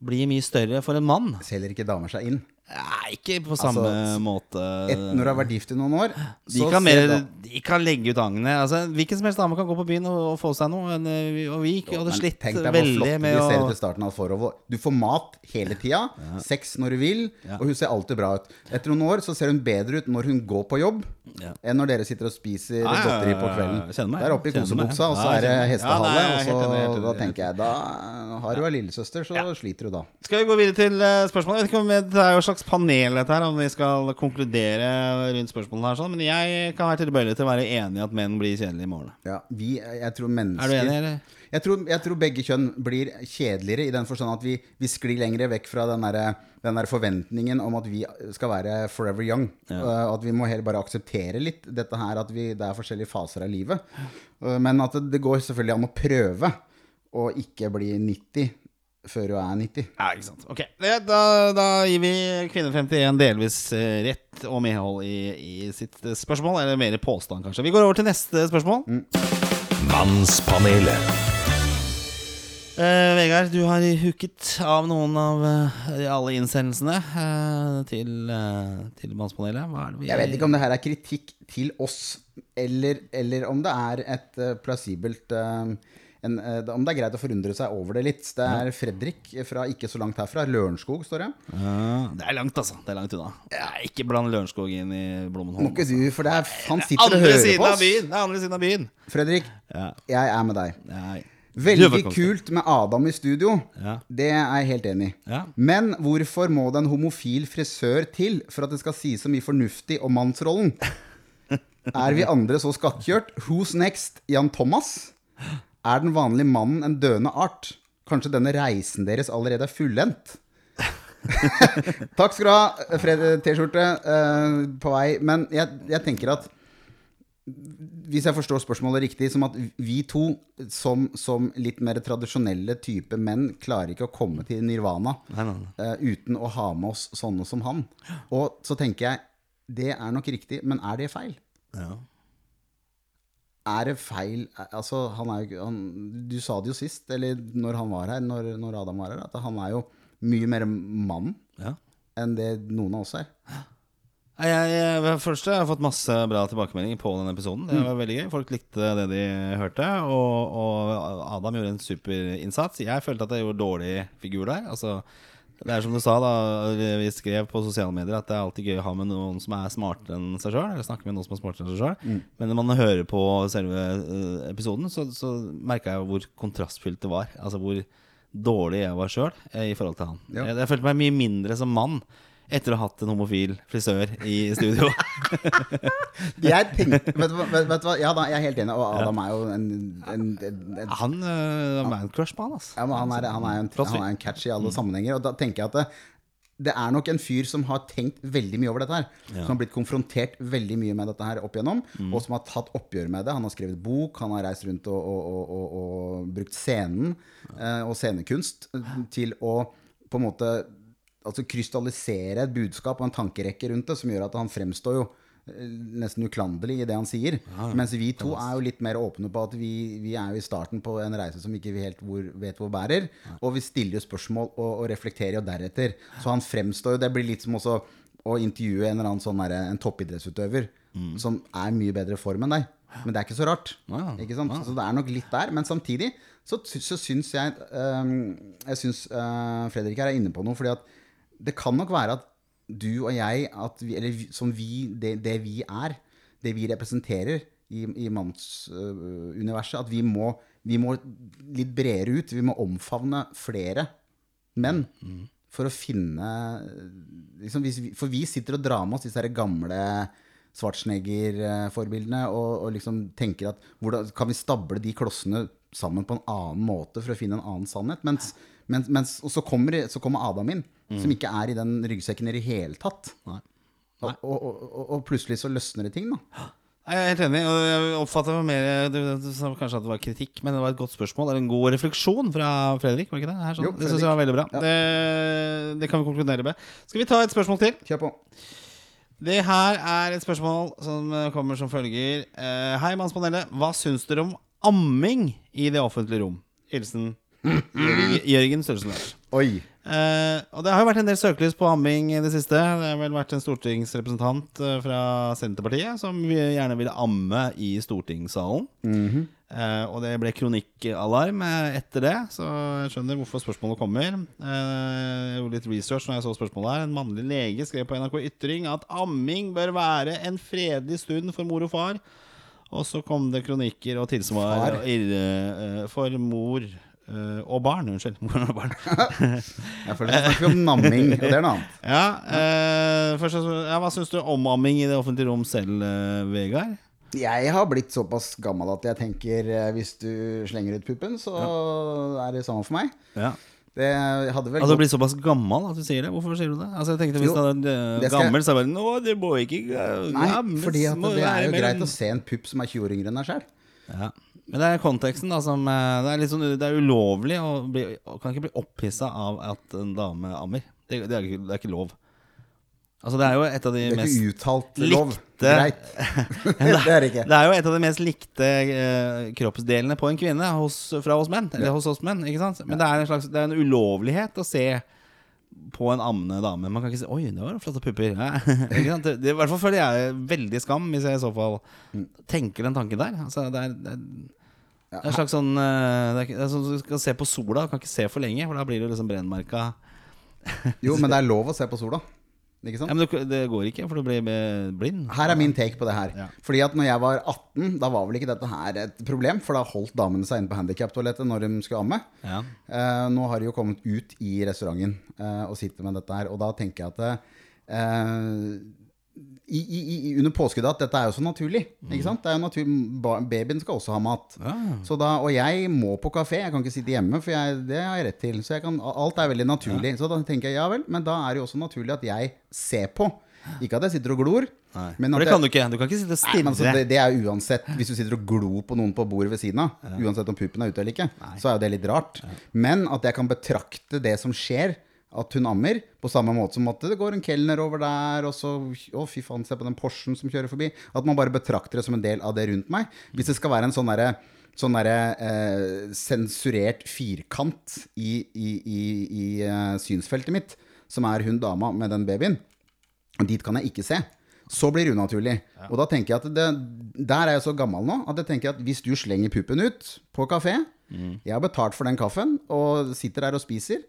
blir mye større for en mann. Selger ikke damer seg inn? Nei, ikke på samme Altså, måte. Et, når du har vært gift i noen år, De kan, mer, de kan legge ut agnet. Altså, hvilken som helst dame kan gå på byen og, og få seg noe. Men, og vi- ikke hadde slitt veldig med de ser ut i starten av forhold. Du får mat hele tida, sex når du vil, og hun ser alltid bra ut. Etter noen år så ser hun bedre ut når hun går på jobb, Ja. enn når dere sitter og spiser Ja, godteri på kvelden. Der oppe i kosebuksa, og så er det hestehale, og så enig, da tenker jeg Da har du ei lillesøster, så sliter du da. Skal vi gå videre til eh, spørsmålet? Jeg vet ikke om Det er jo et slags panel dette her, om vi skal konkludere rundt spørsmålene her. Sånn. Men jeg kan være tilbøyelig til å være enig i at menn blir kjedelige i morgen. Ja, vi, jeg tror Er du enig, eller? Jeg tror, jeg tror begge kjønn blir kjedeligere i den forstand at vi, vi sklir lenger vekk fra den der, den der forventningen om at vi skal være forever young. Uh, at vi må heller bare akseptere litt dette her at vi, det er forskjellige faser av livet. Uh, men at det, det går selvfølgelig an å prøve å ikke bli 90 før du er 90. Ja, ikke sant. Ok, da, da gir vi Kvinne 51 delvis eh, rett og medhold i, i sitt spørsmål. Eller mer påstand, kanskje. Vi går over til neste spørsmål. Mannspanelet. Eh, Vegard, du har hooket av noen av uh, alle innsendelsene uh, til, uh, til Mannspanelet. Jeg vet ikke om det her er kritikk til oss, eller, eller om det er et uh, plausibelt uh, en, uh, Om det er greit å forundre seg over det litt. Det er Fredrik fra ikke så langt herfra. Lørenskog, står det. Det er langt, altså. Det er langt unna. Ikke bland Lørenskog inn i Blommenholm. Må ikke du, for det er, han sitter og hører på oss. byen! Det er andre siden av byen. Fredrik, Ja. jeg er med deg. Nei. Veldig kult med Adam i studio. Ja. Det er jeg helt enig i. Ja. Men hvorfor må det en homofil frisør til for at det skal sies så mye fornuftig om mannsrollen? Er vi andre så skattkjørt? Who's next? Jan Thomas? Er den vanlige mannen en døende art? Kanskje denne reisen deres allerede er fullendt? Takk skal du ha, Fred T-skjorte uh, på vei. Men jeg, jeg tenker at hvis jeg forstår spørsmålet riktig, som at vi to som, som litt mer tradisjonelle type menn klarer ikke å komme til nirvana Nei, nei, nei. Uh, uten å ha med oss sånne som han. Og så tenker jeg det er nok riktig, men er det feil? Ja. Er det feil Altså, han er jo han, Du sa det jo sist, eller når han var her, når, når Adam var her, at han er jo mye mer mann Ja. enn det noen av oss er. Jeg, jeg, først, jeg har fått masse bra tilbakemeldinger på den episoden. Det var veldig gøy. Folk likte det de hørte. Og, og Adam gjorde en superinnsats. Jeg følte at jeg gjorde dårlig figur der. Altså, det er som du sa, da vi skrev på sosiale medier, at det er alltid gøy å ha med noen som er smartere enn seg sjøl. Eller snakke med noen som er smartere enn seg sjøl. Men når man hører på selve eh, episoden, så, så merka jeg hvor kontrastfylt det var. Altså hvor dårlig jeg var sjøl i forhold til han. Ja. Jeg, jeg følte meg mye mindre som mann etter å ha hatt en homofil frisør i studio. Jeg tenkte, vet, du hva- vet, vet ja da, jeg er helt enig, og Adam er jo en, en, en, en Han uh, man-crush på han, altså. Ja, men han er, han er, en, han er en catch i alle sammenhenger. Og da tenker jeg at det, det er nok en fyr som har tenkt veldig mye over dette her. Som har blitt konfrontert veldig mye med dette her opp igjennom. Og som har tatt oppgjør med det. Han har skrevet bok, han har reist rundt og, og, og, og, og brukt scenen eh, og scenekunst til å på en måte altså krystallisere et budskap og en tankerekke rundt det, som gjør at han fremstår jo eh, nesten uklanderlig i det han sier. Mens vi to er jo litt mer åpne på at vi, vi er jo i starten på en reise som ikke vi helt hvor, vet hvor bærer. Og vi stiller jo spørsmål og, og reflekterer jo deretter. Så han fremstår jo Det blir litt som også å intervjue en eller annen sånn der, en toppidrettsutøver som er mye bedre form enn deg. Men det er ikke så rart. Ja. Ikke sant? Så det er nok litt der. Men samtidig så, så syns jeg um, Jeg syns uh, Fredrik her er inne på noe. Fordi at det kan nok være at du og jeg, vi, eller som vi, det, det vi er, det vi representerer i, i mannsuniverset, at vi må, vi må litt bredere ut. Vi må omfavne flere menn for å finne liksom, vi, For vi sitter og drar med oss disse gamle Schwarzenegger-forbildene og, og liksom tenker at hvordan kan vi stable de klossene sammen på en annen måte for å finne en annen sannhet? Mens, mens, mens, og så kommer, så kommer Adam inn, som ikke er i den ryggsekken i det hele tatt. Nei. Og, og, og, og plutselig så løsner det ting, da. Jeg er helt enig. og Jeg oppfatter det mer du, du sa kanskje at det var kritikk, men det var et godt spørsmål. Eller en god refleksjon fra Fredrik. var det ikke det? Her, sånn. Jo, det syns jeg var veldig bra. Ja. Det, det kan vi konkludere med. Skal vi ta et spørsmål til? Kjør på. Det her er et spørsmål som eh, kommer som følger. Eh, Hei, Mannspanelet. Hva syns dere om amming i det offentlige rom? Hilsen Jørgen- Størrelsen. Oi. Eh, og det har jo vært en del søkelys på amming i det siste. Det har vel vært en stortingsrepresentant eh, fra Senterpartiet som vi gjerne ville amme i stortingssalen. eh, og det ble kronikkalarm etter det, så jeg skjønner hvorfor spørsmålet kommer. Jeg gjorde litt research når jeg så spørsmålet her. En mannlig lege skrev på NRK Ytring at amming bør være en fredelig stund for mor og far. Og så kom det kronikker og tilsvar for mor eh, og barn. Unnskyld. Moren og barn. Jeg føler vi snakker om namming, og det er noe annet. Ja, uh, først, ja Hva syns du om amming i det offentlige rom selv, uh, Vegard? Jeg har blitt såpass gammel at jeg tenker hvis du slenger ut puppen, så er det samme for meg. Ja. Det hadde vel altså, du blitt såpass gammel at du sier det? Hvorfor sier du det? Altså jeg tenkte Hvis Jo, du det gammel, så er det bare det må ikke Nei, at må det er jo mellom-» greit å se en pupp som er 20 år yngre enn deg sjøl. ja. Men det er konteksten da som eh, Det er, sånn, det er ulovlig å bli, Kan ikke bli opphissa av at en dame ammer. Det, det, er, det er ikke lov. Altså Det er jo et av de Det er ikke uttalt lov. likte- Greit. det er det ikke. Det er jo et av de mest likte eh, kroppsdelene på en kvinne hos, fra oss menn. Eller hos oss menn, ikke sant? Men det er en slags Det er en ulovlighet å se på en ammende dame. Man kan ikke si 'oi, det var flotte pupper'. Ja. Det, det, I hvert fall føler jeg veldig skam hvis jeg i så fall tenker den tanken der. Altså, det, er, det, er, det er en slags sånn eh, Det er, det er sånn Du skal se på sola, du kan ikke se for lenge, for da blir du liksom brennmerka. Jo, men det er lov å se på sola. Ikke sant? Ja, men du, det går ikke, for du blir blind. Her er min take på det her. Ja. Fordi at når jeg var 18, da var vel ikke dette her et problem, for da holdt damene seg inne på handikaptoalettet når de skulle amme. Ja. Eh, nå har de jo kommet ut i restauranten eh, og sitter med dette her, og da tenker jeg at eh, i, i, i, under påskuddet at dette er jo så naturlig. Ikke sant? Det er jo natur, babyen skal også ha mat. Så da, og jeg må på kafé, jeg kan ikke sitte hjemme, for jeg, det har jeg rett til. Så jeg kan, alt er veldig naturlig. Så da tenker jeg ja vel, men da er det jo også naturlig at jeg ser på. Ikke at jeg sitter og glor. Men For det jeg- kan du ikke. Du kan ikke sitte Nei, altså, det, det er uansett Hvis du sitter og glor på noen på bordet ved siden av, uansett om puppen er ute eller ikke, så er jo det litt rart. Men at jeg kan betrakte det som skjer, at hun ammer, på samme måte som at det går en kelner over der, og så Å, fy faen, se på den Porschen som kjører forbi. At man bare betrakter det som en del av det rundt meg. Hvis det skal være en sånn derre Sånn der, eh, sensurert firkant i, i, i, i uh, synsfeltet mitt, som er hun dama med den babyen. Dit kan jeg ikke se. Så blir det unaturlig. Og da tenker jeg at det, Der er jeg så gammel nå at jeg tenker at hvis du slenger puppen ut på kafé Jeg har betalt for den kaffen og sitter der og spiser,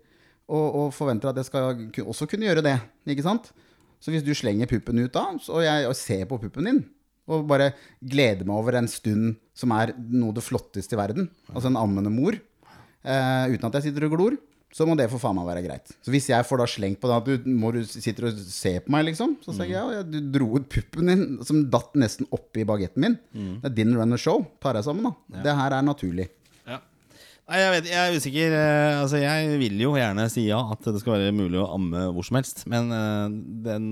og, og forventer at jeg skal også kunne gjøre det. Ikke sant? Så hvis du slenger puppen ut da, og jeg og ser på puppen din, og bare gleder meg over en stund som er noe av det flotteste i verden, altså en ammende mor, eh, uten at jeg sitter og glor, så må det for faen meg være greit. Så hvis jeg får da slengt på det at du, må du sitter og ser på meg, liksom, så sier jeg ja, ja, du dro ut puppen din, som datt nesten oppi bagetten min. Det er din run of show. Tar jeg sammen, da. Det her er naturlig. Ja. Nei, jeg, vet, jeg er usikker. eh, Altså, jeg vil jo gjerne si ja, at det skal være mulig å amme hvor som helst. Men eh, den,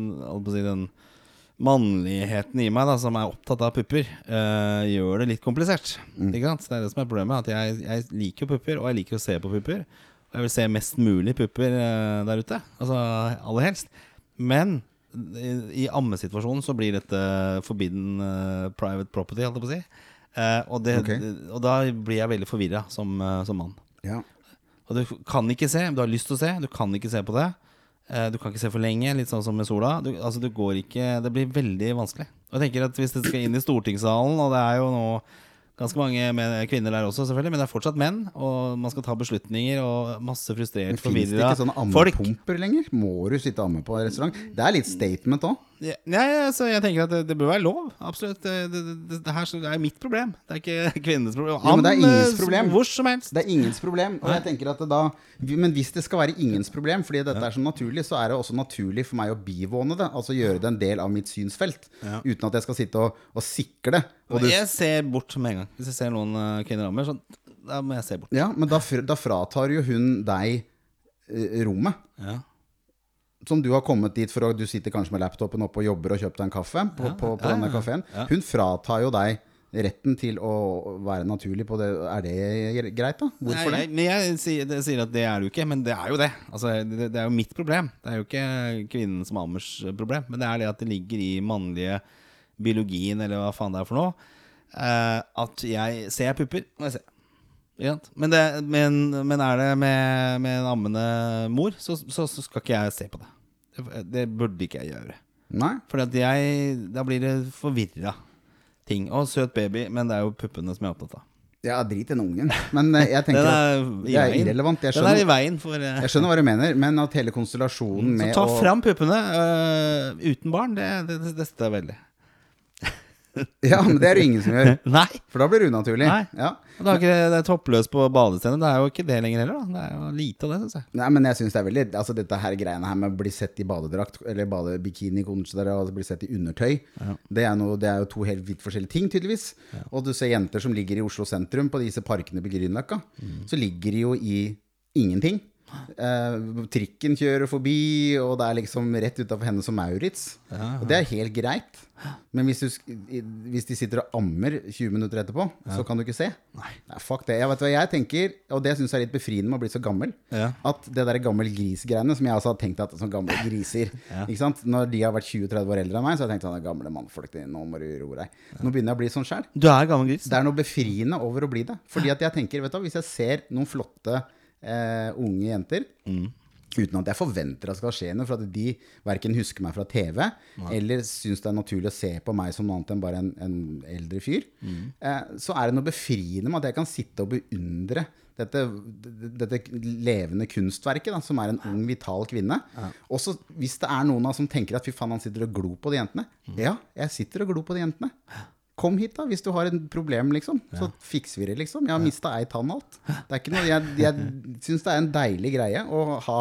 si, den mannligheten i meg, da, som er opptatt av pupper, uh, gjør det litt komplisert. Ikke sant? Det er det som er problemet. At jeg, jeg liker jo pupper, og jeg liker å se på pupper. Og jeg vil se mest mulig pupper uh, der ute. Altså aller helst. Men i, i ammesituasjonen så blir dette forbidden uh, private property, holdt jeg på å si. Eh, og, det, Ok. og da blir jeg veldig forvirra som, eh, som mann. Ja. Og du kan ikke se, du har lyst til å se, du kan ikke se på det. Eh, Du kan ikke se for lenge, litt sånn som med sola. Du, altså du går ikke, det blir veldig vanskelig. Og jeg tenker at Hvis det skal inn i stortingssalen, og det er jo nå ganske mange med kvinner der også, selvfølgelig, men det er fortsatt menn, og man skal ta beslutninger, og masse frustrert, Men Fins det forvirra ikke sånne folk. ammepumper lenger? Må du sitte og amme på restaurant? Det er litt statement òg. Ja, Nei, altså, jeg tenker at det, det bør være lov. Absolutt. Det, det, det, her er mitt problem. Det er ikke kvinnenes problem. Jo, men det er ingens eh, problem. Hvor som helst. Det er ingens problem. Og jeg tenker at da Men hvis det skal være ingens problem, fordi dette er så naturlig, så er det også naturlig for meg å bivåne det. Altså gjøre det en del av mitt synsfelt. Uten at jeg skal sitte og, og sikle. Og du, Jeg ser bort med en gang. Hvis jeg ser noen eh, kvinner rammer, så da må jeg se bort. ja, men da, da fratar jo hun deg eh, rommet. Ja. Som du har kommet dit for å Du sitter kanskje med laptopen oppe og jobber og kjøper deg en kaffe på, på, på Ja, denne ja, kafeen. ja. Hun fratar jo deg retten til å være naturlig på det. Er det greit, da? Hvorfor Nei, det? Men jeg sier, sier at det er det jo ikke, men det er jo det. Altså, det, det er jo mitt problem. Det er jo ikke kvinnen som Amers problem. Men det er det at det ligger i mannlige biologien, eller hva faen det er for noe, eh, at jeg ser pupper, må jeg se. Men, det, men, men er det med, med en ammende mor, så, så, så skal ikke jeg se på det. Det, det burde ikke jeg gjøre. Nei? For da blir det forvirra ting. Å, søt baby, men det er jo puppene som jeg er opptatt av. Ja, drit den ungen. Men eh, jeg tenker at er i det er irrelevant. Jeg Den er i veien for uh, jeg skjønner hva du mener, men at hele konstellasjonen Så ta fram puppene uh, uten barn, det, det, det, det støtter jeg veldig. Ja, men det er det ingen som gjør. Nei. For da blir det unaturlig. Nei. Ja. Og Det, er ikke, det er toppløst på badestedet. Det er jo ikke det lenger heller. Da. Det er jo lite av det, syns jeg. Nei, men jeg synes det er veldig Altså dette her greiene her med å bli sett i badedrakt Eller badebikini og bli sett i undertøy det, er noe, det er jo to helt vidt forskjellige ting tydeligvis Og du ser jenter som ligger i Oslo sentrum På disse parkene på Grünerløkka Så ligger de jo i ingenting eh, Trikken kjører forbi Og det er liksom rett utenfor henne som Maurits. Og det er helt greit. Men hvis, du, hvis de sitter og ammer 20 minutter etterpå Så kan du ikke se. Nei, fuck det. Jeg vet hva jeg tenker Og det synes jeg er litt befriende med å bli så gammel Ja. at det der gammel gris-greiene Som jeg også har tenkt at som gamle griser Ikke sant? Når de har vært 20-30 år eldre enn meg Så har jeg tenkt sånn, gamle mannfolk Nå må du roe deg. Nå begynner jeg å bli sånn gris. Det er noe befriende over å bli det. Fordi at jeg tenker, vet du Hvis jeg ser noen flotte eh, unge jenter Uten at jeg forventer at det skal skje noe For at de hverken husker meg fra TV Eller synes det er naturlig å se på meg Som noe annet enn bare en, en eldre fyr. Eh, Så er det noe befriende med at jeg kan sitte og beundre dette, dette levende kunstverket da, Som er en ung, vital kvinne. Også hvis det er noen av som tenker at Fy faen, han sitter og glor på de jentene. Ja, jeg sitter og glor på de jentene Kom hit da, hvis du har et problem liksom Så fikser vi det liksom. Jeg har mistet ei tann alt. Det er ikke noe, jeg, jeg synes det er en deilig greie Å, ha,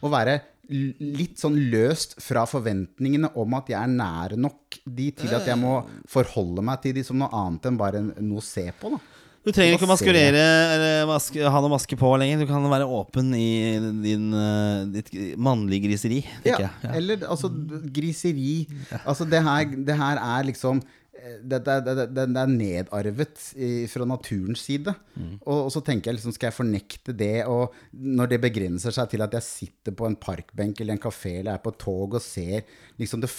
å være litt sånn løst fra forventningene Om at jeg er nær nok de Til at jeg må forholde meg til de Som noe annet enn bare noe å se på da. Du trenger ikke å maskurere eller maske, ha noe maske på lenger. Du kan være åpen i din, øh, ditt mannlige griseri. Ja. Ja. eller altså griseri. Altså det her, det her er liksom eh, det, det, det, det, er nedarvet fra naturens side. Og, og så tenker jeg liksom, skal jeg fornekte det? Og når det begrenser seg til at jeg sitter på en parkbenk eller en kafé eller er på et tog og ser liksom det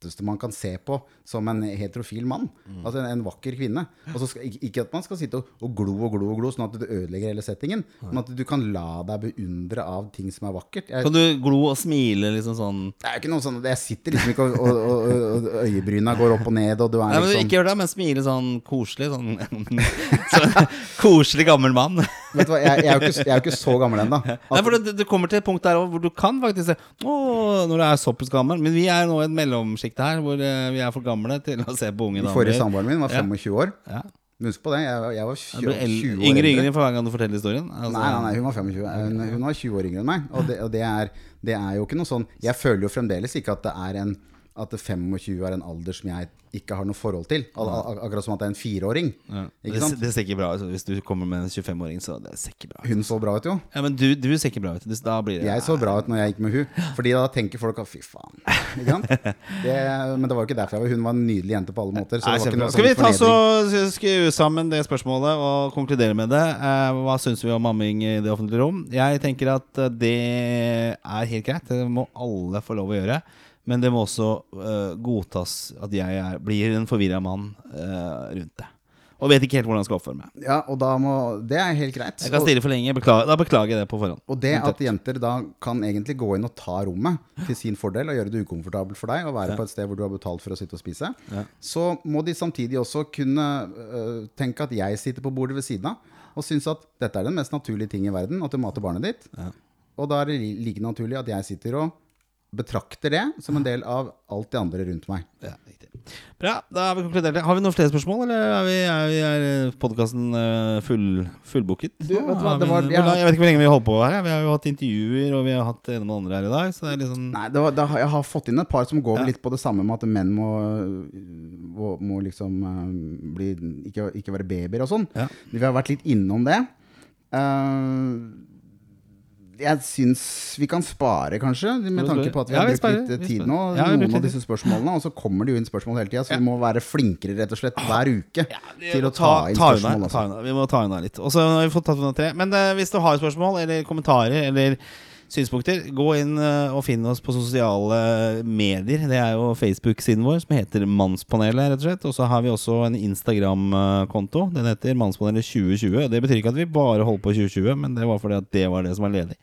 flotteste man kan se på som en heterofil mann. Altså en, en vakker kvinne. Og så skal, ikke- at man skal sitte og, og glo og glo og glo sånn at du ødelegger hele settingen, men at du kan la deg beundre av ting som er vakkert. Jeg, Kan du glo og smile liksom sånn det er ikke noe sånn Jeg sitter liksom ikke og, og, og, øyebryna går opp og ned, og du er Nei, men liksom Ikke gjør det, men smile sånn koselig. Sånn, så, koselig gammel mann. Vet du hva, jeg, jeg, er jo ikke, jeg er jo ikke så gammel ennå. Det, det kommer til et punkt der hvor du kan faktisk se Å, når du er såpass gammel. Men vi er nå i et mellomsjikt her hvor eh, vi er for gamle til å se på unge damer. Forrige samboeren min var 25 år. Ja. Husk på det, jeg, jeg var 20, blir 20 år yngre Yngre yngre for hver gang du forteller historien. Altså, Nei, nei, nei, hun var 25. Hun, hun var 20 år yngre enn meg. Og, det, og det, er, det er jo ikke noe sånn Jeg føler jo fremdeles ikke at det er en At 25 er en alder som jeg ikke har noe forhold til. Akkurat som at det er en fireåring. Ja. Det, det ser ikke bra ut hvis du kommer med en 25-åring. Så det ser ikke bra ut. Hun så bra ut, jo. Ja, Men du, du ser ikke bra ut. Da blir det Jeg så bra ut når jeg gikk med hun Fordi da tenker folk at fy faen. Ikke sant? Det, men det var jo ikke derfor jeg var Hun var en nydelig jente på alle måter. Så Nei, Skal vi sånn ta så skru sammen det spørsmålet og konkludere med det? Eh, hva syns vi om amming i det offentlige rom? Jeg tenker at eh, det er helt greit. Det må alle få lov å gjøre. Men det må også uh, godtas at jeg er, blir en forvirra mann uh, rundt det. Og vet ikke helt hvordan jeg skal oppføre meg. Ja, og da må Det er helt greit. Jeg kan stille for lenge. Beklager, da beklager jeg det på forhånd. og det at jenter da kan egentlig gå inn og ta rommet til sin fordel og gjøre det ukomfortabelt for deg, og være på et sted hvor du har betalt for å sitte og spise, så må de samtidig også kunne uh, tenke at jeg sitter på bordet ved siden av og syns at dette er den mest naturlige ting i verden, at du mater barnet ditt. Og da er det like naturlig at jeg sitter og betrakter det som en del av alt det andre rundt meg. Ja, riktig. Bra, da har vi konkludert. det. Har vi noen flere spørsmål, eller er, vi, er, er podkasten full, fullbooket? Du, vet hva, det var- hvor jeg jeg vet ikke hvor lenge vi har holdt på her. Vi har jo hatt intervjuer, og vi har hatt det ene med det andre her i dag. Så det er liksom Nei, det var, det, jeg har fått inn et par som går litt på det samme med at menn må, må, må liksom øh, bli, ikke, ikke være babyer og sånn. Ja. Vi har vært litt innom det. Eh, jeg syns vi kan spare, kanskje, med tanke på at vi Ja, har vi brukt litt tid nå. Ja, noen av disse spørsmålene, og så kommer det jo inn spørsmål hele tida, så vi må være flinkere rett og slett hver uke ja, til å ta inn spørsmål. unna, ta også. unna. Vi må ta unna litt. Og så har vi fått tatt unna tre. Men uh, hvis du har spørsmål eller kommentarer eller synspunkter, gå inn eh, og finn oss på sosiale medier. Det er jo Facebook-siden vår som heter Mannspanelet, rett og slett. Og så har vi også en Instagram-konto. Den heter Mannspanelet 2020. Det betyr ikke at vi bare holder på 2020, men det var fordi at det var det som var ledig.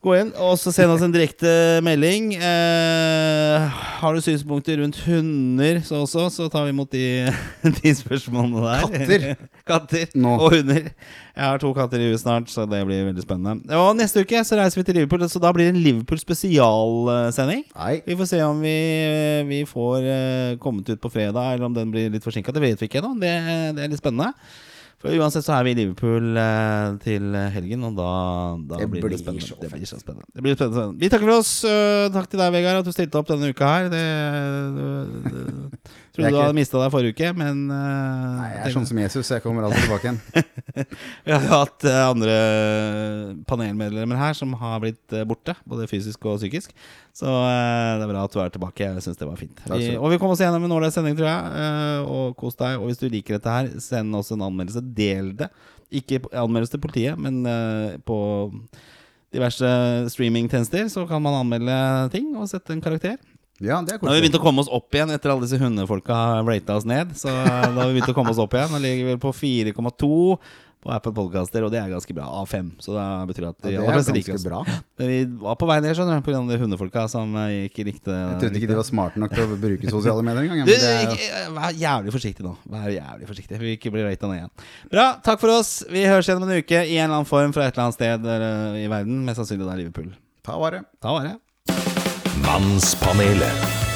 Gå inn og så send oss en direkte melding. Eh, har du synspunkter rundt hunder så også, så tar vi imot de, de spørsmålene der. Katter. katter no. og hunder. Jeg har to katter i huet snart, så det blir veldig spennende. Og neste uke så reiser vi til Liverpool, så da blir det en Liverpool spesialsending. Vi får se om vi, vi får eh, kommet ut på fredag, eller om den blir litt forsinka. Det vet vi ikke ennå. Det, det er litt spennende. For uansett så er vi i Liverpool eh, til helgen, og da, da Det blir det spennende. så Det blir så spennende. Det blir spennende. Vi takker for oss. Uh, takk til deg, Vegard, at du stilte opp denne uka her. Det, det, trodde du hadde mista deg forrige uke, men uh, Nei, jeg er sånn som Jesus, jeg kommer alltid tilbake igjen. vi har hatt uh, andre panelmedlemmer her som har blitt uh, borte, både fysisk og psykisk. Så eh, det er bra at du er tilbake. Jeg syns det var fint. Vi, og vi kommer oss gjennom en årlig sending, tror jeg. eh, Og kos deg. Og hvis du liker dette her, send oss en anmeldelse. Del det. Ikke anmeldelse til politiet, men eh, på diverse streamingtjenester så kan man anmelde ting og sette en karakter. Ja, det er Nå har vi begynt å komme oss opp igjen etter alle disse hundefolka har rata oss ned. Så da har vi begynt å komme oss opp igjen. Nå ligger vi på 4,2 på Apple Podcaster, og det er ganske bra. A5. Så det betyr at de Ja, det er ganske bra. Men vi var på vei ned, skjønner du, pga. de hundefolka som eh, ikke likte Jeg trodde ikke de var smarte nok til å bruke sosiale medier engang. du, er jo- Vær jævlig forsiktig nå. Vær jævlig forsiktig Vi ikke bli rata ned igjen. Bra. Takk for oss. Vi høres igjen om en uke i en eller annen form fra et eller annet sted eh, i verden. Mest sannsynlig er Liverpool. Ta vare. Ta vare. Mannspanelet.